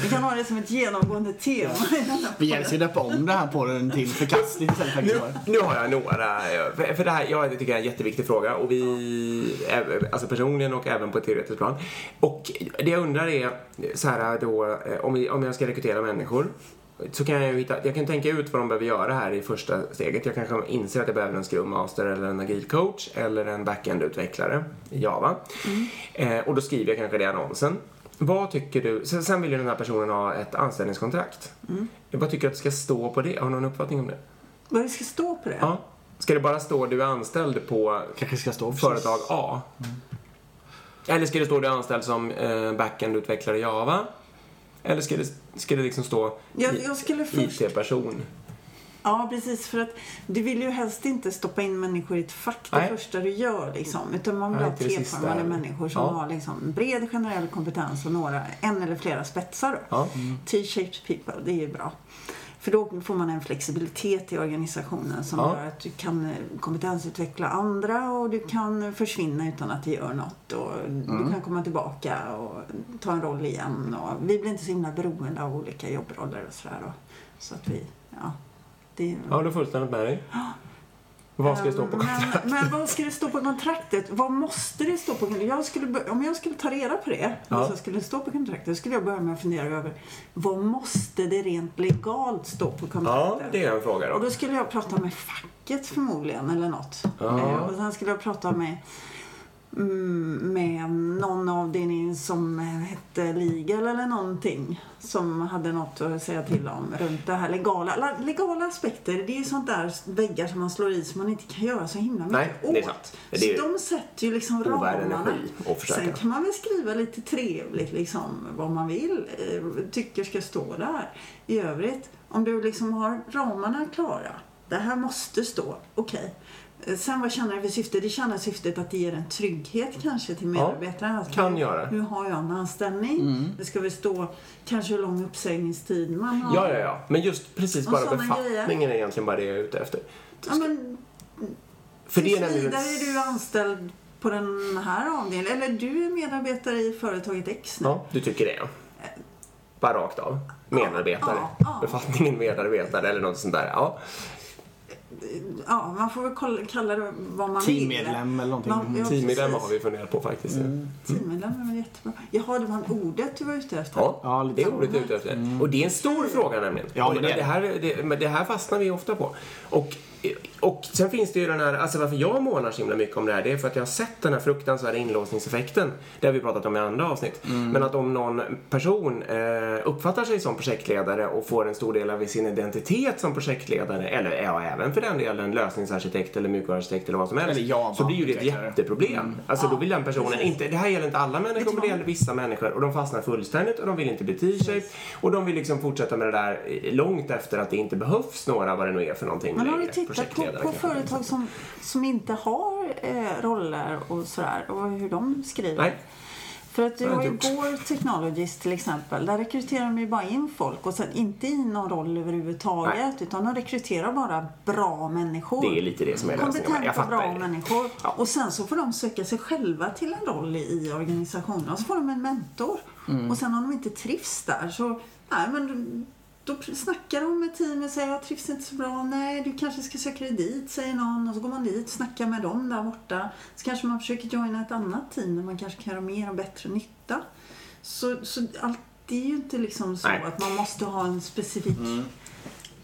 Vi kan ha det som ett genomgående tema Vi kanske ska döpa om den här podden till förkastligt istället Nu, nu har jag några, för, det här, jag tycker det är en jätteviktig fråga och vi, alltså personligen och även på ett teoretiskt plan. Och det jag undrar är så här då, eh, om, vi, om jag ska rekrytera människor så kan jag ju hitta, jag kan tänka ut vad de behöver göra här i första steget. Jag kanske inser att jag behöver en Scrum Master eller en agil coach eller en backend-utvecklare i Java. Eh, och då skriver jag kanske det i annonsen. Vad tycker du, sen vill ju den här personen ha ett anställningskontrakt. Vad tycker du att det ska stå på det? Har du någon uppfattning om det? Vad det ska stå på det? Ja. Ska det bara stå du är anställd på Kanske ska stå företag A? Eller ska det stå du är anställd som eh, backend-utvecklare i Java? Eller ska det, ska det liksom stå Jag, jag först... IT-person? Ja, precis. För att du vill ju helst inte stoppa in människor i ett fack det Nej. första du gör. Liksom. Utan man vill Nej, ha treformade människor som Ja. har liksom bred generell kompetens och några, en eller flera spetsar. Ja. T-shaped people, det är ju bra. För då får man en flexibilitet i organisationen som Ja. gör att du kan eh, kompetensutveckla andra och du kan försvinna utan att det gör något. Och Du kan komma tillbaka och ta en roll igen. Och vi blir inte så himla beroende av olika jobbroller och sådär. Så att vi, ja. Det, Ja, du fullständigt med dig. Vad ska det stå på men, kontraktet? men vad ska det stå på kontraktet? Vad måste det stå på kontraktet? Jag skulle, om jag skulle ta reda på det, Ja. vad som skulle stå på kontraktet, skulle jag börja med att fundera över vad måste det rent legalt stå på Ja, kontraktet? det är en fråga Och då. då skulle jag prata med facket förmodligen eller något. Ja. Eh, och sen skulle jag prata med, med någon avdelning som hette Legal eller någonting. Som hade något att säga till om runt det här legala. la- Legala aspekter, det är ju sånt där väggar som man slår i som man inte kan göra så himla mycket Nej, det är åt. sant. Det är så de sätter ju liksom ramarna. Sen kan man väl skriva lite trevligt liksom vad man vill, eh, tycker ska stå där. I övrigt, om du liksom har ramarna klara, det här måste stå, okej. Eh, Sen vad tjänar det för syfte? Det tjänar syftet att det ger en trygghet kanske till medarbetaren. Att kan nu, göra. Nu har jag en anställning. Det ska väl stå kanske hur lång uppsägningstid man har. Ja, ja, ja. Men just precis bara befattningen är egentligen bara det jag är ute efter. Ja, men, För det är nämligen... vidare är du anställd på den här avdelningen. Eller du är medarbetare i företaget X nu. Ja, du tycker det ja. Bara rakt av. Medarbetare. Ja, ja. Befattningen medarbetare eller något sånt där. Ja. Ja, man får väl kolla, kalla det vad man vill. Teammedlem eller någonting. Man- ja, Teammedlemmar precis. har vi funderat på faktiskt. Teammedlem är väl jättebra. Jaha, det var ordet du var ute efter? Ja, Ja, lite det är ordet jag är ute efter. Och det är en stor fråga nämligen. Ja, men det det, här, det, men det här fastnar vi ofta på. Och, och sen finns det ju den här, alltså varför jag månar så himla mycket om det här, det är för att jag har sett den här fruktansvärda inlåsningseffekten. Det har vi pratat om i andra avsnitt. Men att om någon person eh, uppfattar sig som projektledare och får en stor del av sin identitet som projektledare, eller ja, även för den delen lösningsarkitekt eller mjukvaruarkitekt eller vad som helst, Java så blir ju det ett jätteproblem. Alltså då vill den personen inte, det här gäller inte alla människor, men det gäller vissa människor och de fastnar fullständigt och de vill inte bli t-shape och de vill liksom fortsätta med det där långt efter att det inte behövs några, vad det nu är för någonting Men har du på, Projektledare på kanske. företag som, som inte har eh, roller och sådär och hur de skriver? Nej. För att du har ju. Gore Technologies till exempel. Där rekryterar de ju bara in folk och sen inte i någon roll överhuvudtaget utan de rekryterar bara bra människor. Det är lite det som är lösningen. Kompetenta, bra människor. Ja. Och sen så får de söka sig själva till en roll i, i organisationen. Och så får de en mentor. Mm. Och sen om de inte trivs där så, nej men då snackar de med teamet och säger jag trivs inte så bra. Nej, du kanske ska söka dig dit, säger någon. Och så går man dit, snackar med dem där borta. Så kanske man försöker joina ett annat team där man kanske kan göra mer och bättre nytta. Så, så allt, det är ju inte liksom så Nej. att man måste ha en specifik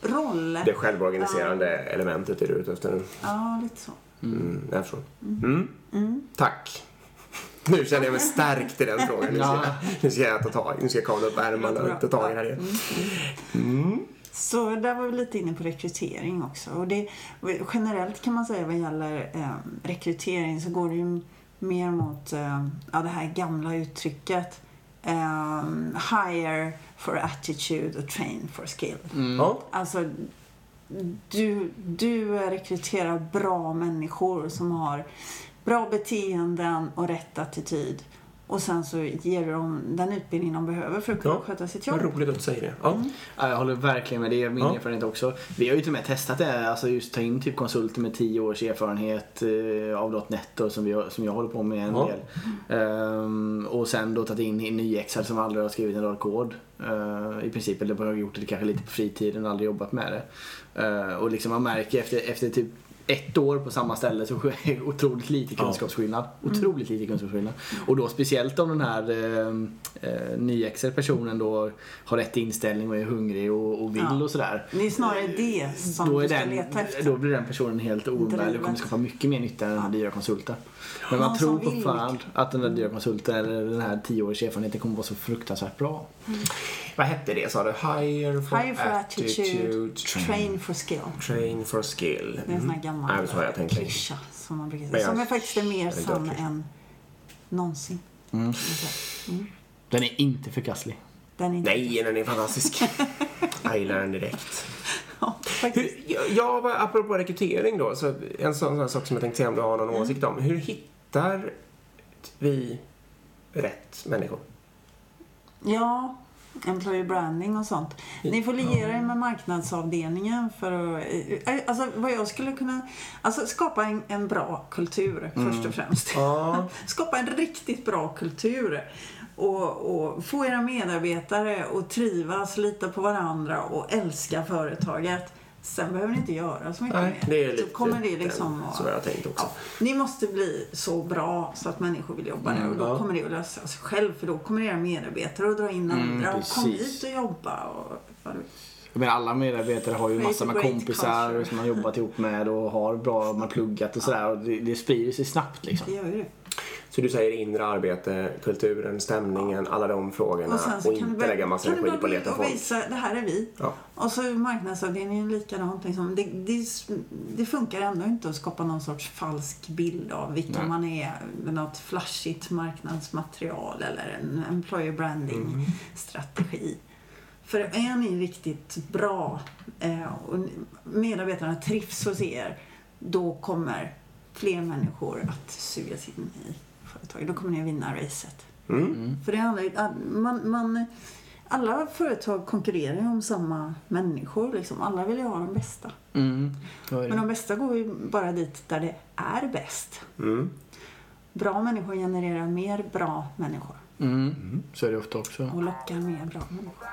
roll. Det självorganiserande elementet är du ute efter. Ja, lite så. Mm, jag förstår. Mm. Tack. Nu känner jag mig stärkt i den frågan. Nu ska, Ja. jag, nu ska jag ta tag nu ska jag kavla upp ärmarna och ta tag i det här igen. Så där var vi lite inne på rekrytering också. Och det, generellt kan man säga vad gäller eh, rekrytering så går det ju mer mot eh, ja, det här gamla uttrycket eh, hire for attitude och train for skill. Ja. Alltså, du, du rekryterar bra människor som har bra beteenden och rätt attityd. Och sen så ger du dem den utbildning de behöver för att kunna Ja. sköta sitt Vad jobb. roligt att du säger det. Ja. Ja, jag håller verkligen med. Det är min Ja. erfarenhet också. Vi har ju till och med testat det alltså just ta in typ konsulter med 10 års erfarenhet eh, av .NET och som, vi, som jag håller på med en Ja. del. Ehm, och sen då tagit in nyexare som aldrig har skrivit en rad kod. eh, I princip, eller bara gjort det kanske lite på fritiden och aldrig jobbat med det. Eh, och liksom man märker efter, efter typ ett år på samma ställe så är det [LAUGHS] otroligt lite Ja. kunskapsskillnad. Otroligt lite kunskapsskillnad. Och då speciellt om den här eh, eh, nyexade personen då har rätt inställning och är hungrig och, och vill Ja. och sådär. Det är snarare det som Då, du är ska den, leta efter. då blir den personen helt oumbärlig och kommer skapa mycket mer nytta än den här dyra konsulten. Men man Någon tror vill fortfarande att den där dyra konsulten eller den här 10 års erfarenheten kommer vara så fruktansvärt bra. Vad hette det sa du? Hire for, Hire for attitude, attitude, train for skill. train for skill. Det är en sån här gammal Nej, så har jag tänkt klyscha som man brukar säga. jag- Som är faktiskt är mer sann än någonsin. säga. Mm. Den är inte förkastlig. Den är inte... Nej, den är fantastisk. [LAUGHS] Jag gillar den direkt. faktiskt. Hur, var, apropå rekrytering då, så en sån, sån sak som jag tänkte se om du har någon Mm. åsikt om. Hur hittar vi rätt människor? Ja, employer branding och sånt. Ni får liera er med marknadsavdelningen för att... eh, Alltså vad jag skulle kunna... Alltså skapa en, en bra kultur först och främst. Ja. [LAUGHS] Skapa en riktigt bra kultur. Och, och få era medarbetare att trivas, lita på varandra och älska företaget. Sen behöver ni inte göra så mycket Nej, mer. det är så lite kommer det liksom så har jag tänkt också. Ja, ni måste bli så bra så att människor vill jobba där och då ja. kommer det att lösa sig själv för då kommer era medarbetare att dra in andra och kom hit och jobba och vad du Jag menar, alla medarbetare har ju Create massor med great kompisar culture. som man jobbat ihop med och har bra, man har pluggat och sådär. Och det, det sprider sig snabbt liksom. Det gör ju det. Så du säger inre arbete, kulturen, stämningen, alla de frågorna Och sen så och kan inte börja- lägga massa energi på att leta och folk. visa, det här är vi. Ja. Och så marknadsavdelningen likadant. Liksom. Det, det, det funkar ändå inte att skapa någon sorts falsk bild av vilka Nej. man är med något flashigt marknadsmaterial eller en employer branding strategi. För är ni riktigt bra eh, och medarbetarna trivs hos er, då kommer fler människor att sugas in i företaget. Då kommer ni att vinna racet. Mm. För det handlar man, man, alla företag konkurrerar ju om samma människor. Liksom. Alla vill ju ha de bästa. Mm. Men de bästa går ju bara dit där det är bäst. Mm. Bra människor genererar mer bra människor Mm. Så är det ofta också. och lockar mer bra människor.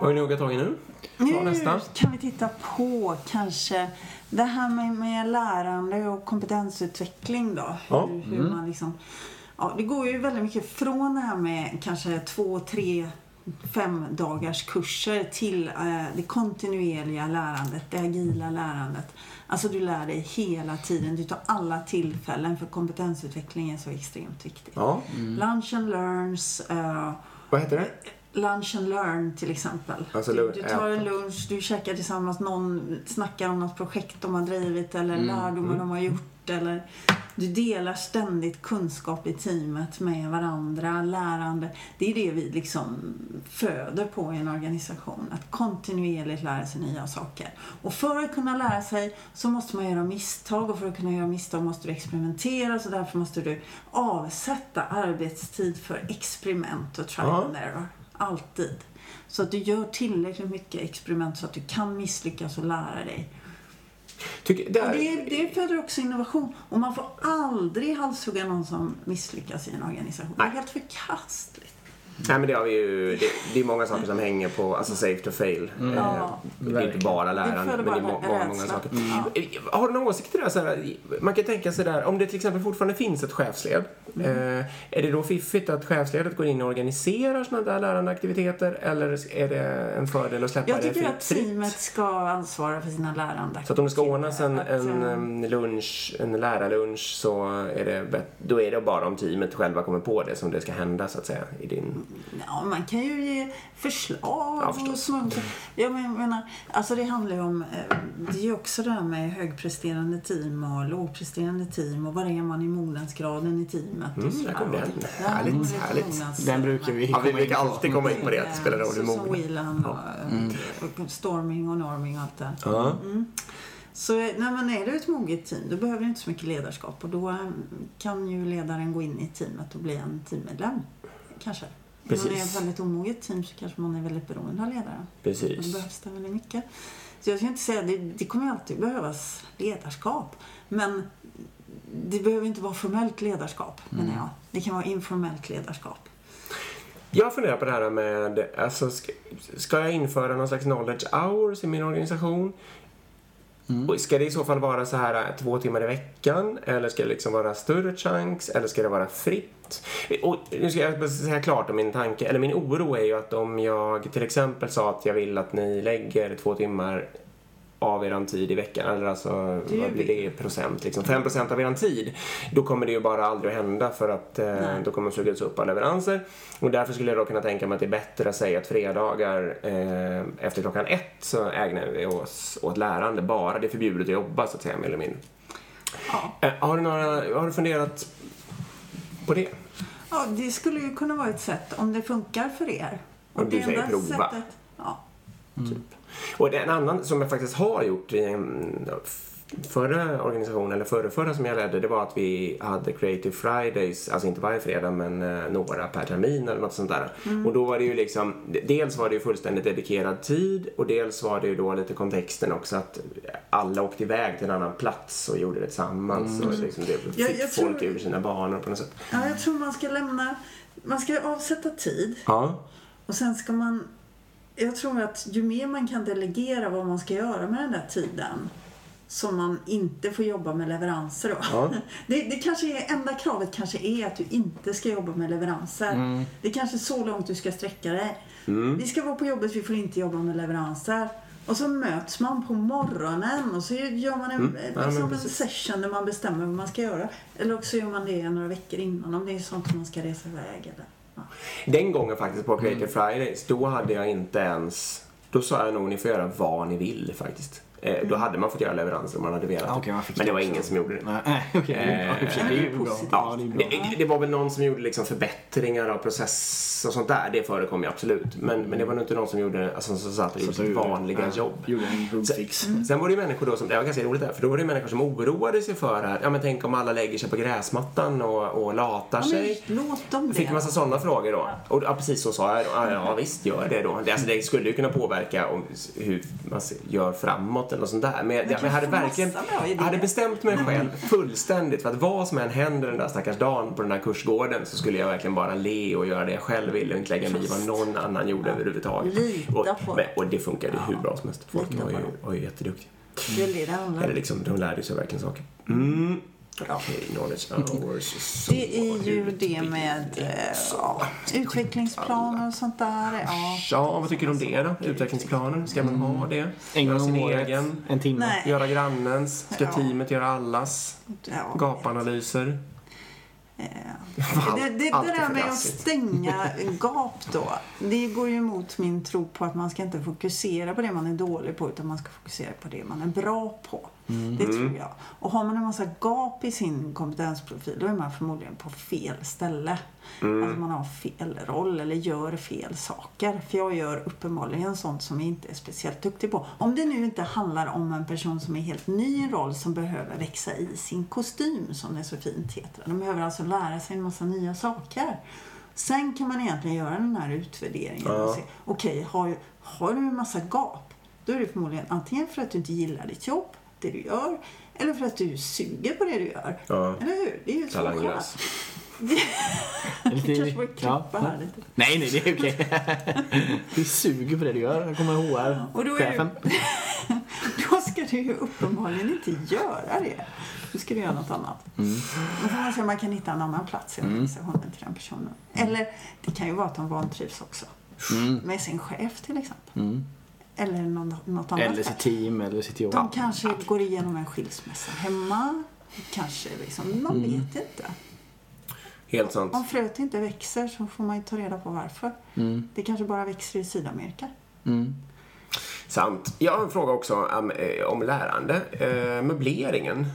Vad vill ni hugga tag i nu? Nu nästa. kan vi titta på kanske det här med, med lärande och kompetensutveckling då. Hur, Ja. hur man liksom, ja, det går ju väldigt mycket från det här med kanske två, tre, fem dagars kurser till eh, det kontinuerliga lärandet, det agila lärandet. Alltså du lär dig hela tiden, du tar alla tillfällen för kompetensutveckling är så extremt viktigt. Ja. Lunch and learns, eh, Vad heter det? Lunch and learn till exempel. Alltså, du, du tar en lunch, du käkar tillsammans, någon snackar om något projekt de har drivit eller lärdomar de har gjort. Eller du delar ständigt kunskap i teamet med varandra, lärande. Det är det vi liksom föder på i en organisation. Att kontinuerligt lära sig nya saker. Och för att kunna lära sig så måste man göra misstag och för att kunna göra misstag måste du experimentera så därför måste du avsätta arbetstid för experiment och trial and error. Alltid. Så att du gör tillräckligt mycket experiment så att du kan misslyckas och lära dig. Tycker, där, Och det, det föder också innovation. Och man får aldrig halshugga någon som misslyckas i en organisation. Det är helt förkastligt. Nej men det har vi ju, det, det är många saker som hänger på, alltså safe to fail. Eh, Ja. det är inte bara lärande, men det är må, många, många saker. Ja. Eh, Har du några åsikter där? Så här, man kan tänka sig där, om det till exempel fortfarande finns ett chefsled, Mm. eh, är det då fiffigt att chefsledet går in och organiserar sådana där lärandeaktiviteter eller är det en fördel att släppa Jag det tycker fritt? att teamet ska ansvara för sina lärande. Så att om det ska ordnas en, en eh, em, lunch, en lärarlunch så är det, då är det bara om teamet själva kommer på det som det ska hända så att säga i din... Ja, man kan ju ge förslag Ja, och sånt. Jag men- menar, alltså det handlar ju om, eh, det är ju också det här med högpresterande team och lågpresterande team och var är man i mognadsgraden i teamet och Mm, sådär. där kom den. Där Härligt, härligt. Den brukar vi Ja, vi brukar alltid komma in på det, att det spelar roll hur mogen... Whelan och, eh, och storming och norming och allt det. Ja. Så när man är det ett moget team då behöver du inte så mycket ledarskap och då eh, kan ju ledaren gå in i teamet och bli en teammedlem. Kanske. Man är Precis. ett väldigt omoget team så kanske man är väldigt beroende av ledaren. Och då Precis. behövs det väldigt mycket. Så jag ska inte säga, det, det kommer alltid behövas ledarskap. Men det behöver inte vara formellt ledarskap, menar jag. Det kan vara informellt ledarskap. Jag funderar på det här med, alltså, ska jag införa någon slags knowledge hours i min organisation? Mm. Och Ska det i så fall vara så här äh, två timmar i veckan? Eller ska det liksom vara större chunks? Eller ska det vara fritt? Och nu ska jag säga klart om min tanke, eller min oro är ju att om jag till exempel sa att jag vill att ni lägger två timmar av eran tid i veckan, eller alltså Det vad blir det i procent? Liksom 5 procent av eran tid. Då kommer det ju bara aldrig att hända för att eh, då kommer sugas upp av leveranser. Och därför skulle jag då kunna tänka mig att det är bättre att säga att fredagar eh, efter klockan ett så ägnar vi oss åt lärande bara. Det är förbjudet att jobba så att säga mer eller mindre. Ja. Eh, Har du, några, har du funderat på det? ja, det skulle ju kunna vara ett sätt om det funkar för er. Och du det säger prova. Sättet, ja. Typ. Och en annan som jag faktiskt har gjort i en förra organisation, eller förra, förra som jag ledde, det var att vi hade Creative Fridays, alltså inte varje fredag men eh, några per termin eller något sånt där. Och då var det ju liksom, dels var det ju fullständigt dedikerad tid och dels var det ju då lite kontexten också att alla åkte iväg till en annan plats och gjorde det tillsammans och liksom det fick Jag- jag folk tror- ur sina banor på något sätt. ja, jag tror man ska lämna... Man ska avsätta tid Ja, och sen ska man... Jag tror att ju mer man kan delegera vad man ska göra med den där tiden som man inte får jobba med leveranser då. Ja. [LAUGHS] Det, det kanske är, enda kravet kanske är att du inte ska jobba med leveranser. Det är kanske så långt du ska sträcka dig. Vi ska vara på jobbet, vi får inte jobba med leveranser. Och så möts man på morgonen och så gör man en, Mm. Ja, men liksom en session där man bestämmer vad man ska göra. Eller också gör man det några veckor innan om det är sånt som man ska resa iväg. Eller, ja. Den gången faktiskt på Creative Fridays, då hade jag inte ens... Då sa jag nog ni får göra vad ni vill faktiskt. Eh, Då hade man fått göra leveranser om man hade velat. Man fick Men det det var ingen som gjorde det. Nej, det är ju bra. Positivt. Ja, det är bra. Det, det var väl någon som gjorde liksom förbättringar av process och sånt där. Det förekom ju absolut. Men, men det var nog inte någon som gjorde, alltså, som satt och gjorde sitt vanliga ja, jobb. Gjorde en bugfix. Sen var det ju människor då som, det var ganska roligt där, för då var det människor som oroade sig för att, ja men tänk om alla lägger sig på gräsmattan och, och latar Ja, sig. låt dem Jag fick en det. massa sådana frågor då. Och ja, precis så sa jag då. Ja, ja visst, gör det då. Det, alltså, det skulle ju kunna påverka om, hur man gör framåt eller något sånt där. Men, jag, jag hade verkligen, jag hade bestämt mig själv fullständigt för att vad som än händer den där stackars dagen på den där kursgården så skulle jag verkligen bara le och göra det jag själv ville och inte lägga mig i vad någon annan gjorde överhuvudtaget. Lita och, på men, och det funkade hur bra som helst. Folk var ju, var ju jätteduktiga. Det är det det handlar Eller om. liksom, de lärde sig verkligen saker. Mm. Bra. [LAUGHS] Det är ju det med eh, ja, utvecklingsplaner och sånt där. Ja. Ja, vad tycker du om det då? Utvecklingsplaner? Ska man ha det? Mm. En Göra gång sin egen? en timme. Nej. Göra grannens? Ska Ja. teamet göra allas? Ja, Gapanalyser? Det, det, det där med att stänga [LAUGHS] gap då. Det går ju emot min tro på att man ska inte fokusera på det man är dålig på utan man ska fokusera på det man är bra på. Det tror jag. Och har man en massa gap i sin kompetensprofil då är man förmodligen på fel ställe. Alltså man har fel roll eller gör fel saker. För jag gör uppenbarligen sånt som jag inte är speciellt duktig på. Om det nu inte handlar om en person som är helt ny i en roll som behöver växa i sin kostym som det så fint heter. De behöver alltså lära sig en massa nya saker. Sen kan man egentligen göra den här utvärderingen och Ja. se, okej, har, har du en massa gap, då är det förmodligen antingen för att du inte gillar ditt jobb, det du gör, eller för att du suger på det du gör. Ja. Eller hur? Det är ju så. Vi [LAUGHS] kanske borde klippa här lite. Nej, nej, det är okej. [LAUGHS] du suger på det du gör. Kommer HR. Och då [LAUGHS] ska du ju uppenbarligen inte göra det. Då ska du göra något annat. Då får man se om man kan hitta en annan plats i organisationen till den personen. Eller det kan ju vara att de vantrivs också. Mm. Med sin chef till exempel. Mm. Eller någon, något annat. Eller sitt team eller sitt jobb. De kanske går igenom en skilsmässa hemma. Kanske liksom, man Mm. vet inte. Helt sant. Om fröet inte växer så får man ju ta reda på varför. Mm. Det kanske bara växer i Sydamerika. Mm. Sant. Jag har en fråga också om, eh, om lärande. Eh, möbleringen.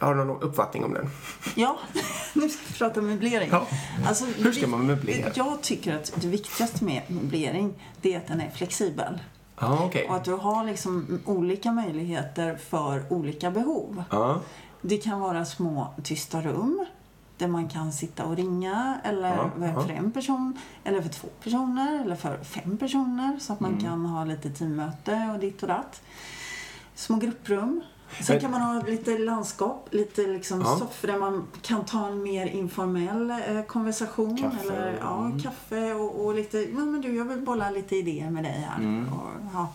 Har du någon uppfattning om den? Ja, [LAUGHS] nu ska vi prata möblering. Ja. Alltså, Hur ska man möblera? Jag tycker att det viktigaste med möblering det är att den är flexibel. Ja, okej. Och att du har liksom olika möjligheter för olika behov. Ja. Det kan vara små tysta rum där man kan sitta och ringa eller Ja, ja. för en person eller för två personer eller för fem personer så att man Mm. kan ha lite teammöte och ditt och datt. Små grupprum. Sen kan man ha lite landskap, lite liksom Ja. soffor där man kan ta en mer informell eh, konversation. Kaffe Eller, ja, och- kaffe och, och lite, ja men du jag vill bolla lite idéer med dig här. Mm. Och, ja.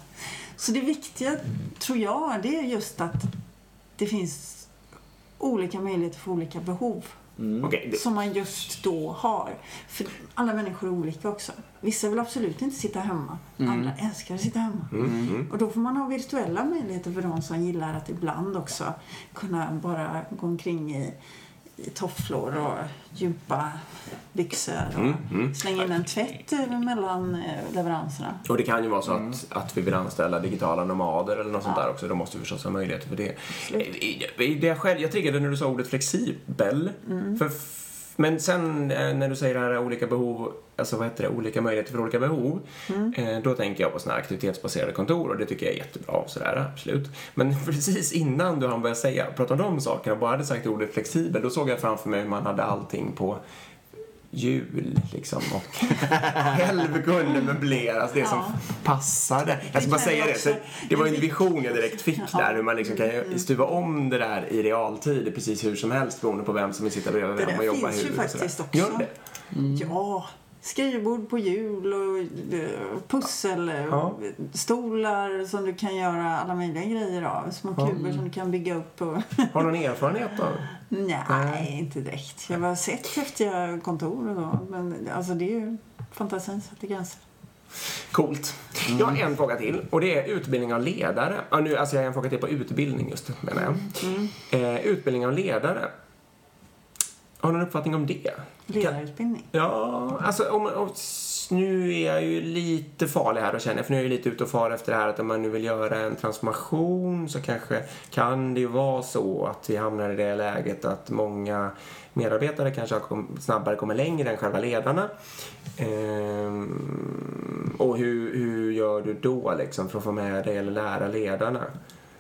Så det viktiga, tror jag, det är just att det finns olika möjligheter för olika behov Mm. Okej, det- som man just då har. För alla människor är olika också. Vissa vill absolut inte sitta hemma. Andra älskar att sitta hemma. Mm, mm. Och då får man ha virtuella möjligheter för de som gillar att ibland också kunna bara gå omkring i i tofflor och djupa byxor och Mm, mm. slänga in en tvätt mellan eh, leveranserna. Och det kan ju vara så att, att vi vill anställa digitala nomader eller något sånt där också. Då måste vi förstås ha möjligheter för det. Eh, det jag, själv, jag triggade när du sa ordet flexibel. För, f- men sen eh, när du säger det här olika behov, alltså vad heter det, olika möjligheter för olika behov. Eh, då tänker jag på sådana här aktivitetsbaserade kontor och det tycker jag är jättebra och sådär, absolut. Men [LAUGHS] precis innan du hann börja säga, prata om de sakerna och bara hade sagt ordet flexibel, då såg jag framför mig hur man hade allting på jul liksom och [LAUGHS] kunde möbleras det som Ja. passade. Jag ska bara säga det, så det var en vision jag direkt fick Ja. där hur man liksom kan Mm. stuva om det där i realtid precis hur som helst beroende på vem som vill sitta bredvid Det vem och jobba finns ju hur och sådär. faktiskt också. Gör det? Ja, skrivbord på hjul och eh, pussel, eh, Ja. som du kan göra alla möjliga grejer av. Små kuber som du kan bygga upp. Och [LAUGHS] Har du någon erfarenhet då? Nej, inte direkt. Jag har sett häftiga kontor och så. Men alltså det är ju fantasin sätter gränser. Coolt. Jag har en fråga till och det är utbildning av ledare. Ja, nu, alltså jag har en fråga till på utbildning just menar jag. Mm. Eh, utbildning av ledare. Har du någon uppfattning om det? Ledarutbildning. Ja, alltså om, om, nu är jag ju lite farlig här och känner för nu är jag ju lite ute och far efter det här att om man nu vill göra en transformation så kanske kan det ju vara så att vi hamnar i det läget att många medarbetare kanske snabbare kommer längre än själva ledarna. Ehm, och hur, hur gör du då liksom för att få med dig eller lära ledarna?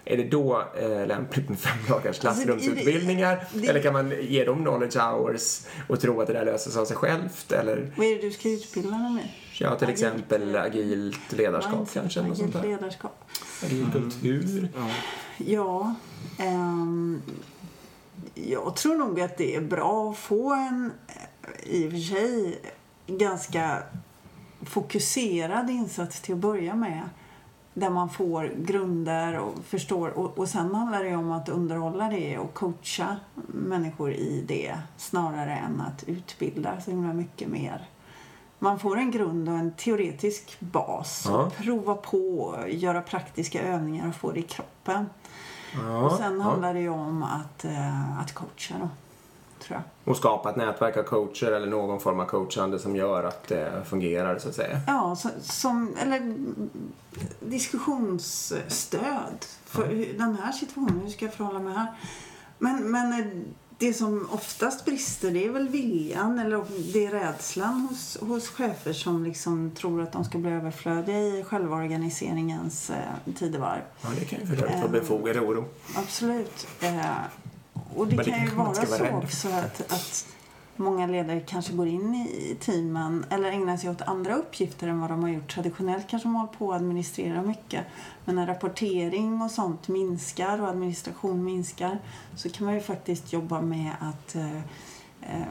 Är det då eh, lämpligt med fem dagars Alltså, klassrumsutbildningar? det- det- eller kan man ge dem knowledge hours och tro att det där löser sig av sig självt? Eller Vad är det du ska utbilda dem i? ja, till Agilt, exempel agilt ledarskap Mindset, kanske? Eller något sånt agilt där. ledarskap. Agil kultur. Ja, ehm, jag tror nog att det är bra att få en, i och för sig, ganska fokuserad insats till att börja med. Där man får grunder och förstår. Och, och sen handlar det om att underhålla det och coacha människor i det snarare än att utbilda så himla mycket mer. Man får en grund och en teoretisk bas. Ja. Och prova på, göra praktiska övningar och få det i kroppen. Ja, Och sen ja. handlar det ju om att, eh, att coacha då, tror jag. Och skapa ett nätverk av coacher eller någon form av coachande som gör att det fungerar så att säga. Ja, så, som, eller mm, diskussionsstöd för hur, den här situationen, hur ska jag förhålla mig här? Men, men eh, det som oftast brister det är väl viljan eller det är rädslan hos, hos chefer som liksom tror att de ska bli överflödiga i självorganiseringens eh, tidevarv. Ja, det kan ju för vara befogad oro. Absolut. Eh, och det det kan ju vara så vara också att, att många ledare kanske går in i teamen eller ägnar sig åt andra uppgifter än vad de har gjort traditionellt. Kanske de hållit på att administrera mycket. Men när rapportering och sånt minskar och administration minskar så kan man ju faktiskt jobba med att eh, eh,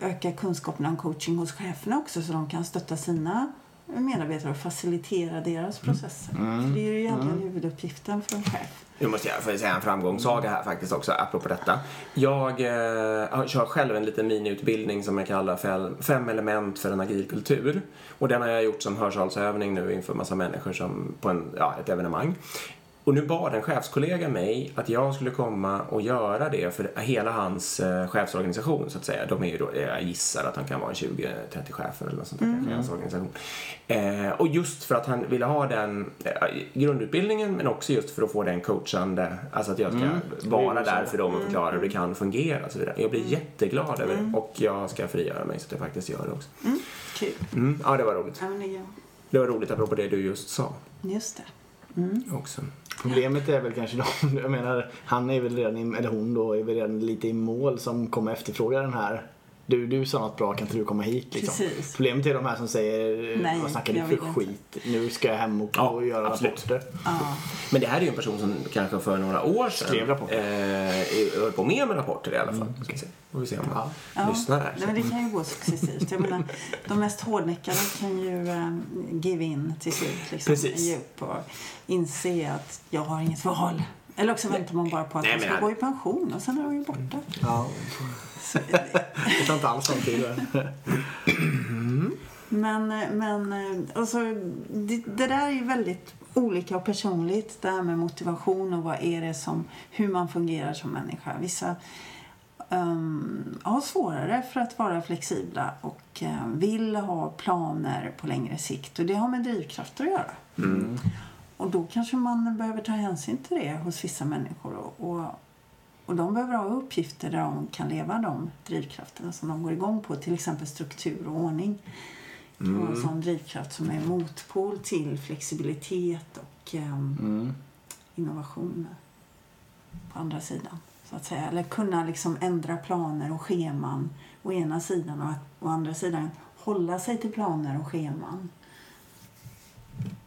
öka kunskapen om coaching hos cheferna också så de kan stötta sina medarbetare och facilitera deras processer. För det är ju egentligen huvuduppgiften för en chef. Nu måste jag få säga en framgångssaga här faktiskt också, apropå detta. Jag eh, kör själv en liten miniutbildning som jag kallar fem element för en agil kultur. Och den har jag gjort som hörsalsövning nu inför massa människor som, på en, ja, ett evenemang. Och nu bad en chefskollega mig att jag skulle komma och göra det för hela hans eh, chefsorganisation så att säga. De är ju då, jag gissar att han kan vara 20-30 chefer eller något sånt där kanske i hans organisation. Eh, och just för att han ville ha den eh, grundutbildningen men också just för att få den coachande, alltså att jag ska vara är ju där så. för dem och förklara hur det kan fungera och så vidare. Jag blir jätteglad över det och jag ska frigöra mig så att jag faktiskt gör det också. Kul. Mm, ja, det var roligt. Det var roligt apropå det du just sa just det. Mm. också. Problemet är väl kanske de, jag menar, han är väl redan, i, eller hon då, är väl redan lite i mål som kommer efterfråga den här. Du, du sa något bra, kan inte du komma hit liksom? Precis. Problemet är de här som säger, Nej, vad snackar du jag för skit? Nu ska jag hem och, Ja, och göra absolut. rapporter. Ja. Men det här är ju en person som kanske för några år sedan Skrev rapporter. eh, höll på med med rapporter i alla fall. Vi se. Får vi se om han Ja. lyssnar här. Nej, men det kan ju gå successivt. Jag menar, de mest hårdnäckade kan ju eh, give in till slut. Liksom, Precis. Ge upp och inse att jag har inget val. Eller också väntar man bara på att Nej, de ska gå i pension och sen är de ju borta. Ja. Så, Det tar inte alls sån tid. men men alltså, det, det där är ju väldigt olika och personligt. Det här med motivation och vad är det som, hur man fungerar som människa. Vissa um, har svårare för att vara flexibla och uh, vill ha planer på längre sikt. Och det har med drivkrafter att göra. Mm. Och då kanske man behöver ta hänsyn till det hos vissa människor. Och, och, de behöver ha uppgifter där de kan leva de drivkrafterna som de går igång på. Till exempel struktur och ordning. Det kan vara en sån drivkraft som är motpol till flexibilitet och um, Mm. innovation på andra sidan. Så att säga. Eller kunna liksom ändra planer och scheman å ena sidan och att, å andra sidan hålla sig till planer och scheman.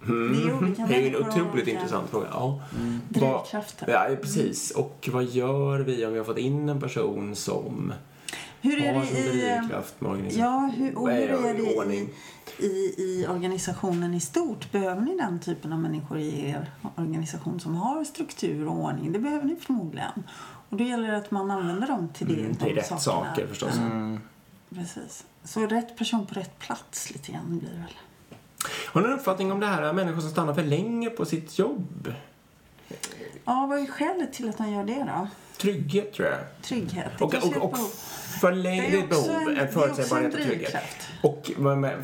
Mm. Det är olika Det är ju en otroligt olika intressant fråga. Ja. Drivkrafter. Ja, precis. Och vad gör vi om vi har fått in en person som Hur är har det i, drivkraft med organisation? ja, hur, och hur är det i, i, i organisationen i stort? Behöver ni den typen av människor i er organisation som har struktur och ordning? Det behöver ni förmodligen. Och då gäller det att man använder dem till det. Mm, de till rätt sakerna. saker förstås. Mm. Precis. Så rätt person på rätt plats lite grann blir det väl. Har ni en uppfattning om det här människor som stannar för länge på sitt jobb? Ja, vad är skälet till att han gör det då? Trygghet, tror jag. Trygghet. Det Och, och, och för länge, det är också behov, en- en förutsägbarhet och trygghet. Och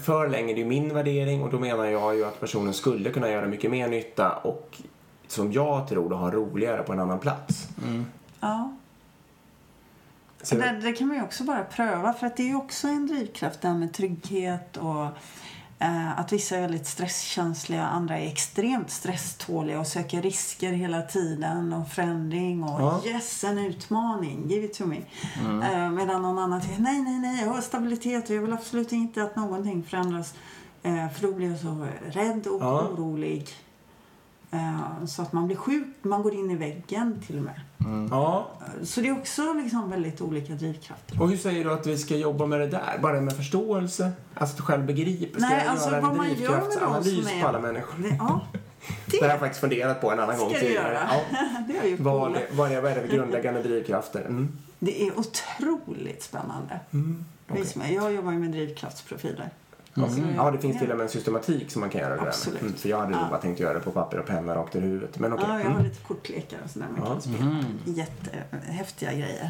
för länge, det är ju min värdering och då menar jag ju att personen skulle kunna göra mycket mer nytta och som jag tror då ha roligare på en annan plats. Ja. Så, Det, det kan man ju också bara pröva för att det är ju också en drivkraft det här med trygghet och att vissa är väldigt stresskänsliga, andra är extremt stresståliga och söker risker hela tiden och förändring och Ja. yes, en utmaning, give it to me. Eh, medan någon annan säger nej, nej, nej, jag har stabilitet och jag vill absolut inte att någonting förändras eh, för då blir jag så rädd och Ja. orolig. Eh, så att man blir sjuk, man går in i väggen till och med. ja. Så det är också liksom väldigt olika drivkrafter. Och hur säger du att vi ska jobba med det där? Bara med förståelse? Alltså själv begriper? Ska Nej, jag alltså göra vad en man gör med de drivkraftsanalys som är... på alla människor? Det, ja, [LAUGHS] Det har jag det faktiskt funderat på en annan gång ska tidigare. göra. Ja. [LAUGHS] det har ju Vad, Paul. vad, är, vad är det för grundläggande drivkrafter? Mm. Det är otroligt spännande. Mm. Mig. Jag jobbar ju med drivkraftsprofiler. Alltså, Ja, det finns till och med en systematik som man kan göra det där med. Mm, för jag hade nog Ja. bara tänkt göra det på papper och penna rakt i huvudet. Men okej. Ja, jag har Mm. lite kortlekar och sådär man Ja. kan spela. Jättehäftiga grejer.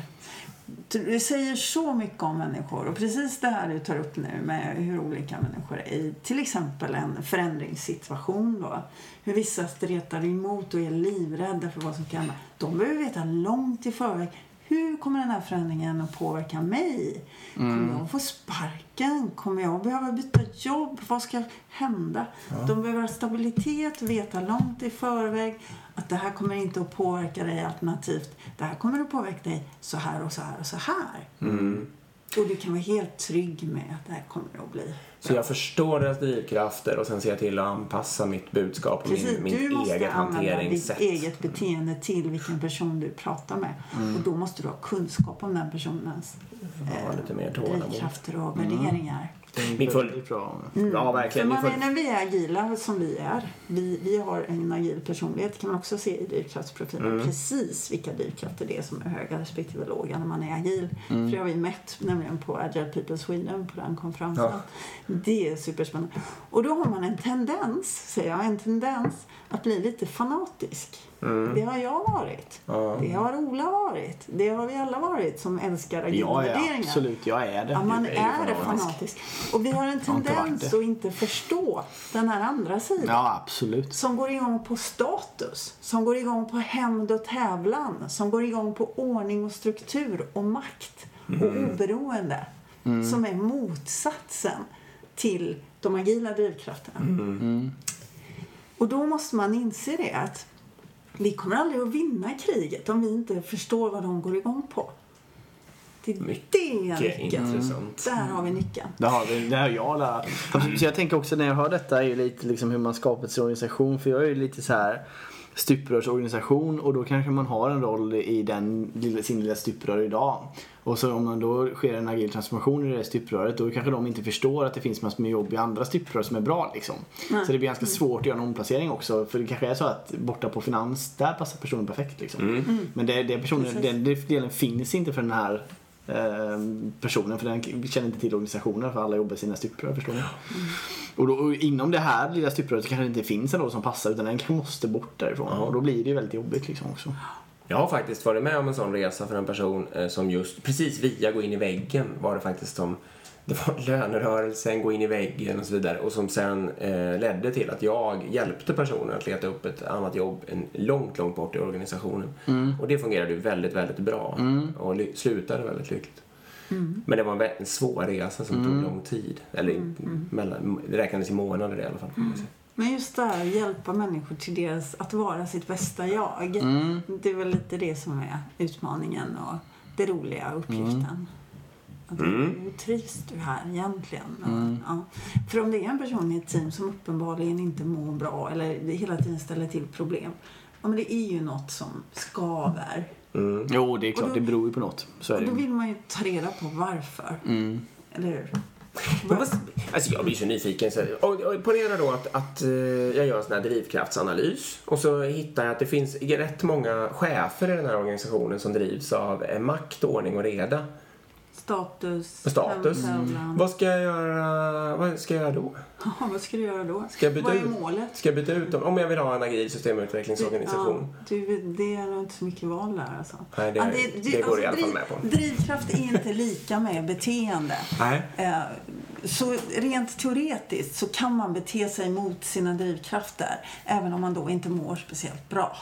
Det säger så mycket om människor. Och precis det här du tar upp nu med hur olika människor är i till exempel en förändringssituation då. Hur vissa stretar emot och är livrädda för vad som kan hända. De behöver veta långt i förväg hur kommer den här förändringen att påverka mig? Kommer jag få sparken? Kommer jag behöva byta jobb? Vad ska hända? De behöver ha stabilitet, veta långt i förväg att det här kommer inte att påverka dig alternativt. Det här kommer att påverka dig så här och så här och så här. Mm. Och du kan vara helt trygg med att det här kommer att bli Så jag förstår deras drivkrafter och sen ser jag till att anpassa mitt budskap och Precis, min, mitt du måste eget använda ditt hanteringssätt. eget beteende till vilken person du pratar med. Och då måste du ha kunskap om den personens tålamod. drivkrafter och värderingar. Min. Väldigt bra. Ja, verkligen. Man när vi är agila som vi är, vi, vi har en agil personlighet kan man också se i drivkraftsprofilen. Mm. Precis vilka drivkrafter det är som är höga respektive låga när man är agil. För det har vi mätt nämligen på Agile People Sweden på den konferensen. Ja. Det är superspännande. Och då har man en tendens, säger jag, en tendens att bli lite fanatisk. Det har jag varit. Mm. Det har Ola varit. Det har vi alla varit som älskar agila Ja, absolut. Jag är det. Ja, man är är fanatisk. fanatisk. Och vi har en inte tendens det. att inte förstå den här andra sidan. Ja, absolut. Som går igång på status, som går igång på hämnd och tävlan, som går igång på ordning och struktur och makt och oberoende. Som är motsatsen till de agila drivkrafterna. Och då måste man inse det att vi kommer aldrig att vinna kriget om vi inte förstår vad de går igång på. Det är Mycket det intressant. Där har vi nyckeln. Det har, vi, det har jag lärt. Så jag tänker också när jag hör detta är ju lite liksom hur man skapar sin organisation. För jag är ju lite så här stuprörsorganisation och då kanske man har en roll i den lilla, sin lilla stuprör idag. Och så om man då sker en agil transformation i det stupröret då kanske de inte förstår att det finns massor med jobb i andra stuprör som är bra liksom. Så det blir ganska svårt att göra en omplacering också. För det kanske är så att borta på finans, där passar personen perfekt liksom. Men det, det personen, den, den delen finns inte för den här personen för den känner inte till organisationen för alla jobbar i sina stuprör förstår ni. Och, då, och inom det här lilla stupröret kanske det inte finns en roll som passar utan den måste bort därifrån och då blir det ju väldigt jobbigt liksom också. Jag har faktiskt varit med om en sån resa för en person eh, som just precis via gå in i väggen var det faktiskt som det var lönerörelsen, gå in i väggen och så vidare och som sen eh, ledde till att jag hjälpte personen att leta upp ett annat jobb en långt, långt bort i organisationen. Och det fungerade ju väldigt, väldigt bra och ly- slutade väldigt lyckligt. Men det var en, svår resa som tog lång tid. Eller mellan, det räknades i månader i alla fall. Men just det här att hjälpa människor till deras, att vara sitt bästa jag. Det är väl lite det som är utmaningen och det roliga uppgiften. Att, Hur trivs du här egentligen? Och, ja. För om det är en person i ett team som uppenbarligen inte mår bra eller hela tiden ställer till problem. Ja, men det är ju något som skaver. Jo, det är klart. då- det beror ju på något. Så är Och det då vill man ju ta reda på varför. Eller hur? Vad, alltså jag blir så nyfiken. Så, och, och ponera då att, att eh, jag gör en sån här drivkraftsanalys och så hittar jag att det finns rätt många chefer i den här organisationen som drivs av eh, makt, ordning och reda. Status, Status. självtävlan. Vad ska jag göra, vad ska jag göra då? [LAUGHS] Ja, vad ska du göra då? Ska jag byta vad är ut? målet? Ska jag byta ut dem? Om jag vill ha en agil systemutvecklingsorganisation. Ja, du, det är nog inte så mycket val där alltså. Nej, det- Ja, det går jag i alla fall med på. Drivkraft är inte lika med beteende. Nej. Eh, Så rent teoretiskt så kan man bete sig mot sina drivkrafter även om man då inte mår speciellt bra.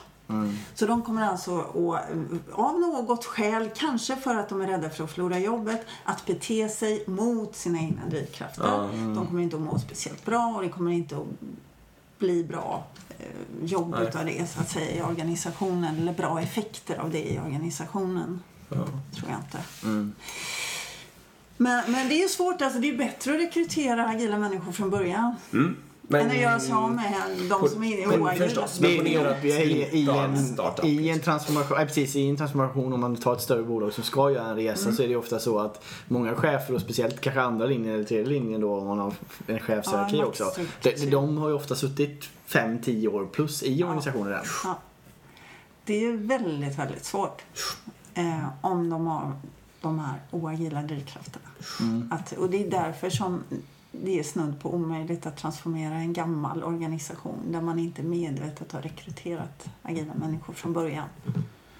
Så de kommer alltså att, av något skäl, kanske för att de är rädda för att förlora jobbet, att bete sig mot sina egna drivkrafter. De kommer inte att må speciellt bra och det kommer inte att bli bra eh, jobb Nej. utav det så att säga i organisationen eller bra effekter av det i organisationen. Ja. Tror jag inte. Men, men det är ju svårt, alltså det är bättre att rekrytera agila människor från början. Mm. Men, att göra sig av med de som är oagila. är ponera att jobbiga i, i, en, startup, i en liksom. transformation, ja, precis, i en transformation om man tar ett större bolag som ska göra en resa så är det ofta så att många chefer och speciellt kanske andra linjen eller tredje linjen då om man har en chefshierarki Ja, också. De, de har ju ofta suttit 5-10 år plus i organisationen redan. Ja. Det är ju väldigt, väldigt svårt eh, om de har de här oagila drivkrafterna. Att, och det är därför som det är snudd på omöjligt att transformera en gammal organisation där man inte medvetet har rekryterat agila människor från början.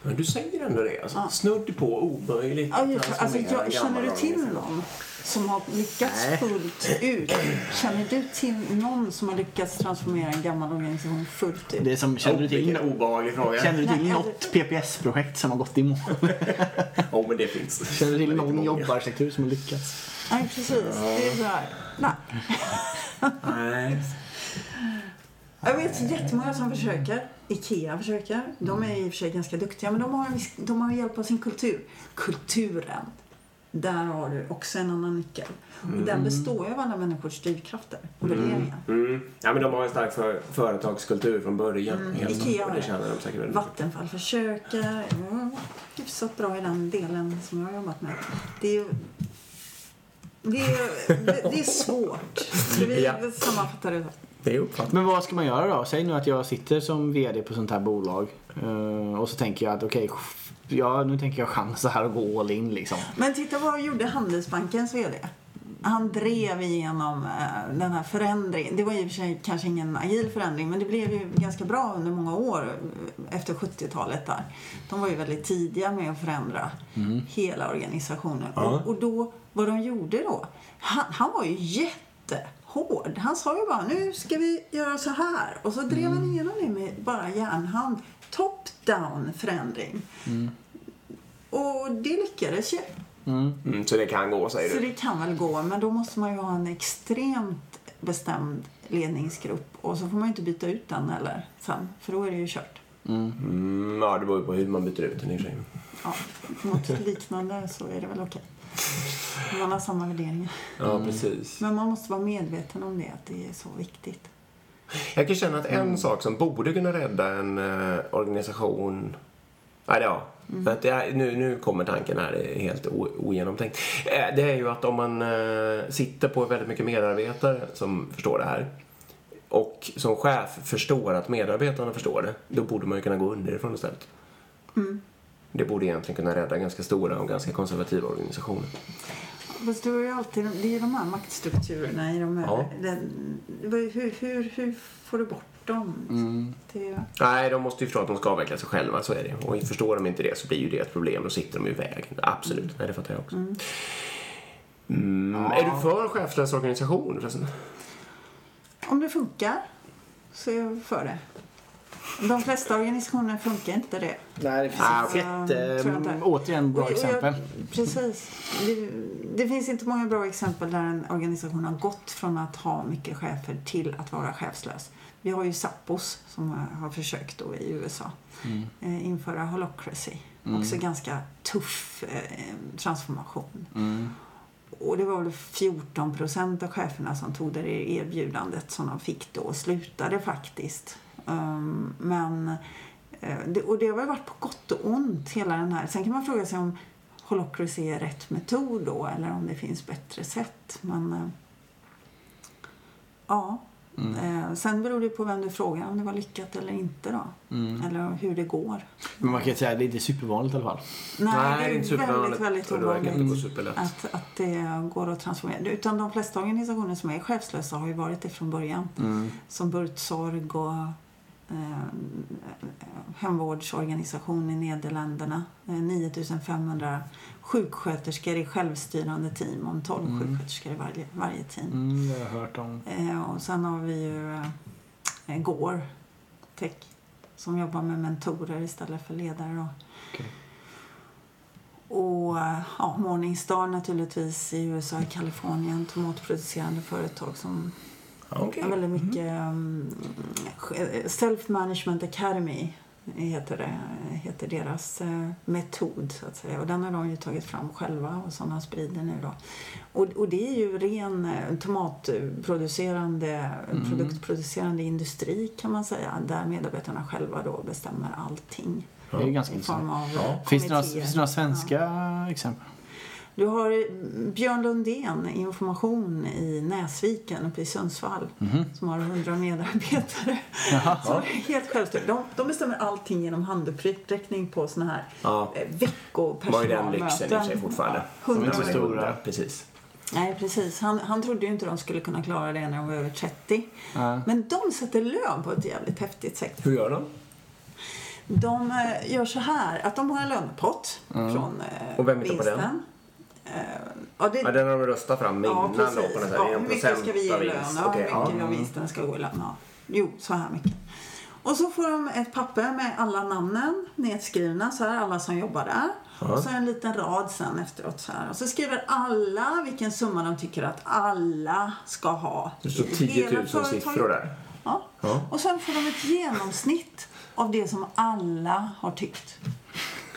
Men du säger ändå det. Alltså, Ja. Snudd på omöjligt Ja, att just, det. alltså, jag, känner du till någon som har lyckats Nej. fullt ut? Känner du till någon som har lyckats transformera en gammal organisation fullt ut? Det är som, känner du Oh, till, obehaglig fråga. känner du till Nej, något PPS-projekt som har gått i mål? [LAUGHS] oh, men det finns. Känner du till någon jobbarsektor som har lyckats? Nej, precis. Det är så här. Nej. Nej. Jag vet jättemånga som försöker. Ikea försöker. De är i och för sig ganska duktiga, men de har, viss- de har hjälp av sin kultur. Kulturen. Där har du också en annan nyckel. Och den består ju av alla människors drivkrafter och värderingar. Mm. Ja, men de har en stark för, företagskultur från början. Helt Ikea har det känner de säkert väldigt. Vattenfall försöker. Ja, hyfsat bra i den delen som jag har jobbat med. Det är ju... Det är, det det är svårt. Så vi Ja. sammanfattar det. Det är uppfattat. Men vad ska man göra då? Säg nu att jag sitter som VD på sånt här bolag eh, och så tänker jag att okej, ja, nu tänker jag chansa här och gå all in liksom. Men titta vad gjorde Handelsbankens VD? Han drev igenom eh, den här förändringen. Det var i och för sig kanske ingen agil förändring men det blev ju ganska bra under många år eh, efter 70-talet där. De var ju väldigt tidiga med att förändra hela organisationen. Ja. Och, och då, vad de gjorde då? Han, han var ju jättehård. Han sa ju bara nu ska vi göra så här. Och så drev han igenom det med bara järnhand. Top-down förändring. Och det lyckades ju. Mm, så det kan gå, säger Så du? det kan väl gå, men då måste man ju ha en extremt bestämd ledningsgrupp och så får man ju inte byta ut den eller sen, för då är det ju kört. Mm, ja, det beror ju på hur man byter ut den i sig. Ja, något liknande så är det väl okej. Man har samma värderingar. Ja, precis. Men man måste vara medveten om det, att det är så viktigt. Jag kan känna att en Mm. sak som borde kunna rädda en eh, organisation... Nej, ja. Mm. För att är, nu, nu kommer tanken här, helt o, ogenomtänkt. Eh, det är ju att om man eh, sitter på väldigt mycket medarbetare som förstår det här och som chef förstår att medarbetarna förstår det, då borde man ju kunna gå underifrån istället. Mm. Det borde egentligen kunna rädda ganska stora och ganska konservativa organisationer. Fast det, är alltid, det är ju de här maktstrukturerna i de här... Ja. Den, hur, hur, hur får du bort tvärtom. Mm. Det, Nej, de måste ju förstå att de ska avveckla sig själva, så är det. Och förstår de inte det så blir ju det ett problem. Då sitter de i vägen. Absolut, nej det fattar jag också. Mm. Är du för chefslös organisation förresten? om det funkar så är jag för det. De flesta organisationer funkar inte det. Nej, det finns Ah, inte. Återigen bra Och- och jag- exempel. Precis. Det, det finns inte många bra exempel där en organisation har gått från att ha mycket chefer till att vara chefslös. Vi har ju Sappos som har- försökt då i USA Mm. eh, införa holocracy. Också ganska tuff eh, transformation. Mm. Och det var väl 14 procent av cheferna som tog det erbjudandet som de fick då och slutade faktiskt. Um, men, eh, och det har väl varit på gott och ont hela den här. Sen kan man fråga sig om holocracy är rätt metod då eller om det finns bättre sätt. Men eh, ja. Eh, sen beror det på vem du frågar om det var lyckat eller inte då. Mm. Eller hur det går. Men man kan säga att det är inte supervanligt i alla fall. Nej, det är det inte är väldigt, väldigt ovanligt att, att det går att transformera. Utan de flesta organisationer som är chefslösa har ju varit det från början. Mm. Som Burtsorg och eh, hemvårdsorganisation i Nederländerna. Eh, 9500 sjuksköterskor i självstyrande team om 12 sjuksköterskor i varje, varje team. Mm, det har jag hört om. Eh, och sen har vi ju eh, Gore Tech som jobbar med mentorer istället för ledare. Då. Okej. Och eh, ja, Morningstar naturligtvis i USA, i Kalifornien, tomatproducerande företag som har väldigt mycket um, Self Management Academy heter, det, heter deras eh, metod så att säga. Och den har de ju tagit fram själva och som de sprider nu då. Och, och det är ju ren eh, tomatproducerande, produktproducerande industri kan man säga. Där medarbetarna själva då bestämmer allting. Det är ganska intressant. Ja. Finns det, några, finns det några svenska exempel? Du har Björn Lundén, information i Näsviken uppe i Sundsvall. Som har 100 medarbetare. Som [LAUGHS] är helt självständiga. De, de bestämmer allting genom handuppräckning på såna här Ja. eh, De har ju den lyxen i sig veckopersonalmöten. fortfarande. De är 100 inte stora. Precis. Nej, precis. Han, han trodde ju inte de skulle kunna klara det när de var över 30. Ja. Men de sätter lön på ett jävligt häftigt sätt. Hur gör de? De eh, gör så här att de har en lönepott från eh, Och vem hittar på den? Eh, ja, det, Ja, den har de röstat fram Ja, innan då på precis. något sätt. Ja, hur mycket ska vi ge i lön? Ja, Okej, hur mycket ja. av vinsten ska gå i lön? Ja. Jo, så här mycket. Och så får de ett papper med alla namnen nedskrivna, så här, alla som jobbar där. Och så en liten rad sen efteråt så här. Och så skriver alla vilken summa de tycker att alla ska ha. Det står i 10 hela 000 företaget. siffror där. Ja. Ja. Och sen får de ett genomsnitt av det som alla har tyckt.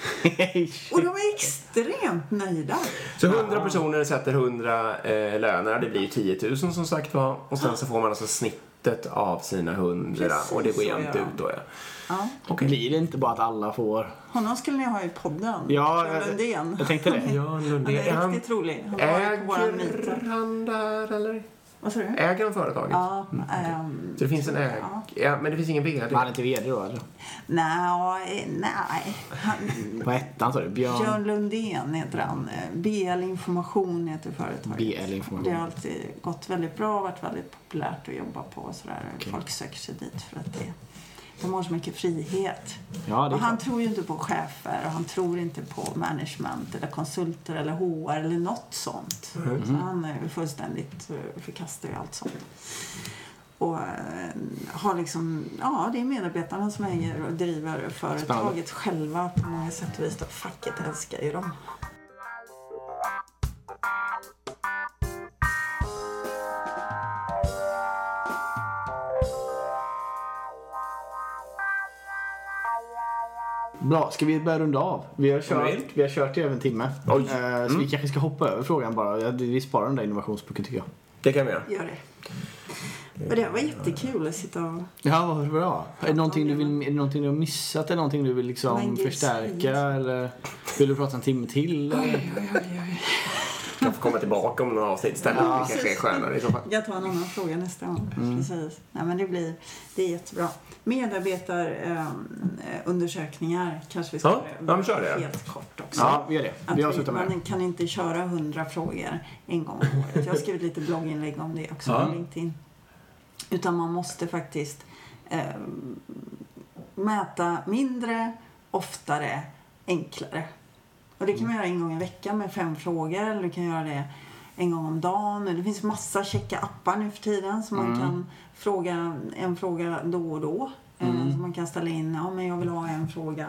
[LAUGHS] Och de är extremt nöjda. Så 100 personer sätter 100 eh, löner. Det blir ju 10 000 som sagt var. Och sen så får man alltså snittet av sina 100 Precis och det går jämnt ut då ja. Ja. Blir det inte bara att alla får... Honom skulle ni ha i podden. Ja, jag- Lundén. jag tänkte det. [LAUGHS] Ja, Han Lundén. Är är han, riktigt rolig. Han har varit på våran meetup. äger han där eller? Vad sa du? Äger han företaget? Ja, ehm, Så det finns en äg... Ja. Ja, men det finns ingen VD? Han är inte VD då eller? nej, nej. Han, På ettan sa du? Björn... Björn Lundén heter han. BL Information heter företaget. BL Information. Det har alltid gått väldigt bra och varit väldigt populärt att jobba på. Sådär. Folk söker sig dit för att det, de har så mycket frihet. Ja, och han tror ju inte på chefer och han tror inte på management eller konsulter eller HR eller något sånt. Mm. Så han är ju fullständigt eh, förkastar ju allt sånt. Och eh, har liksom, ja det är medarbetarna som äger och driver företaget själva på många sätt och vis. Facket älskar ju dem. Bra, ska vi börja runda av? Vi har kört, vi har kört i över en timme. Oj. Eh, Så vi kanske ska hoppa över frågan bara. Vi sparar den där innovationspucken tycker jag. Det kan vi göra. Gör det. Och det var jättekul att sitta och... Ja, vad bra. Är det, någonting du vill, är det någonting du har missat? Är det någonting du vill liksom Men förstärka? Eller vill du prata en timme till? Eller? Oj, oj, oj, oj. kan få komma tillbaka om några avsnitt istället. Ja, det kanske är precis. skönare i så fall. Jag tar en annan fråga nästa gång. Mm. Precis. Nej, men det, blir, det är jättebra. Medarbetarundersökningar kanske vi ska Ja, ja, kör det. helt kort också. Ja, vi gör det. Att Vi avslutar med man kan inte köra hundra frågor en gång om året. Jag har skrivit lite blogginlägg om det också Ja. på LinkedIn. Utan man måste faktiskt eh, mäta mindre, oftare, enklare. Och det kan man göra en gång i veckan med fem frågor eller du kan göra det en gång om dagen. Det finns massa checka appar nu för tiden så man kan fråga en fråga då och då. Eh, Så man kan ställa in, ja men jag vill ha en fråga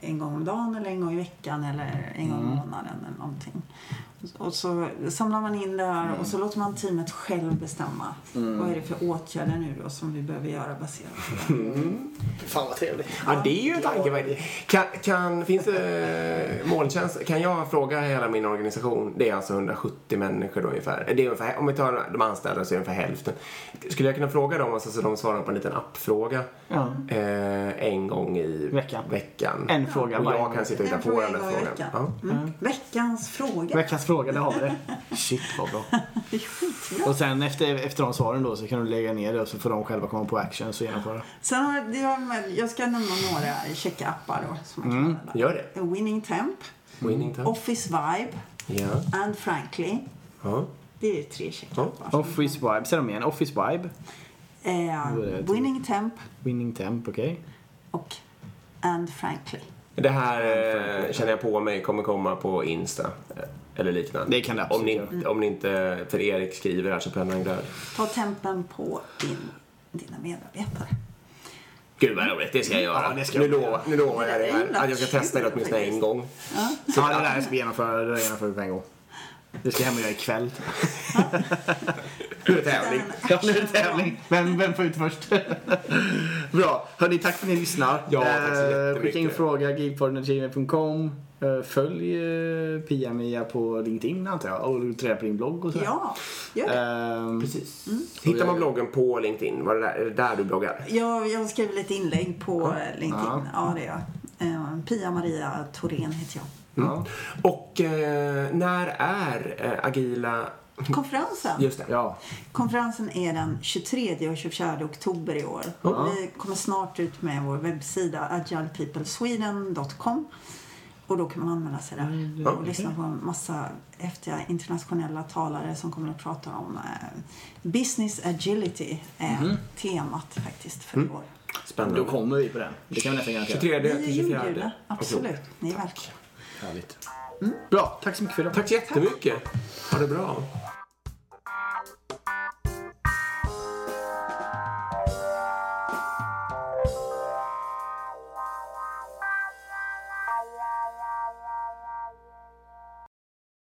en gång om dagen eller en gång i veckan eller en gång i månaden eller någonting. Och så samlar man in det här och så låter man teamet själv bestämma. Vad är det för åtgärder nu då som vi behöver göra baserat på det. Fan vad trevligt. Ja, det är ju en tanke. Kan, kan, finns det molntjänst? Kan jag fråga hela min organisation, det är alltså 170 människor då ungefär. Det är ungefär om vi tar de anställda så är det ungefär hälften. Skulle jag kunna fråga dem alltså, så de svarar på en liten appfråga Ja. eh, en gång i Veckan. veckan. En fråga Och jag kan sitta och hitta En på den frågan. veckan. Ja. Mm. Veckans fråga. Veckans fråga, det har vi det. Shit vad bra. Det är skitbra. Och sen efter, efter de svaren då så kan du lägga ner det och så får de själva komma på actions och genomföra. Sen har med, jag ska nämna några checka appar då som man kan Mm. Gör det. Winning Temp, Winning time. Office Vibe Ja. and Frankly. ja. Det är tre checka Ja. appar. Office Vibe, säg dem igen. Office Vibe, Eh, winning Temp Winning Temp, okej. och And Frankly. Det här eh, känner jag på mig kommer komma på Insta. Eh, Eller liknande. Det kan det om absolut ni, om ni inte, för Erik skriver här så pennan glöd. Ta tempen på din, dina medarbetare. Gud vad roligt, det ska jag göra. Ja, det ska nu, jag lovar, nu lovar jag Det det är här, att jag ska testa det åtminstone en gång. Ja, det där ska vi genomföra, det genomför vi på en gång. Det ska jag hem och göra ikväll. Nu är det tävling. Ja, nu är det tävling. Vem, vem får ut först? Bra. Hörni, tack för att ni lyssnar. Ja, tack så Eh, jättemycket. Skicka in fråga, geekpodden.gmail.com. Eh, Följ eh, Pia-Mia på LinkedIn antar jag. Och reda på din blogg och så. Ja, gör det. Ehm, Precis. Hittar man bloggen på LinkedIn? Var det där, är det där du bloggar? Jag, jag skrev lite inlägg på eh, LinkedIn. Ja. Ja, det är jag. Eh, Pia-Maria Thorén heter jag. ja. Och eh, när är eh, Agila... Konferensen. Just det. ja. Konferensen är den 23 och 24 oktober i år. Ja. Vi kommer snart ut med vår webbsida agilepeoplesweden.com och då kan man anmäla sig där och lyssna på en massa häftiga internationella talare som kommer att prata om eh, business agility är temat faktiskt för i år. Spännande. Då kommer vi på den. Det kan vi nästan garantera. 23 Vi är till 24. inbjudna, absolut. Ni är välkomna. Härligt. Bra. Tack så mycket för idag. Tack så jättemycket. Ha det bra.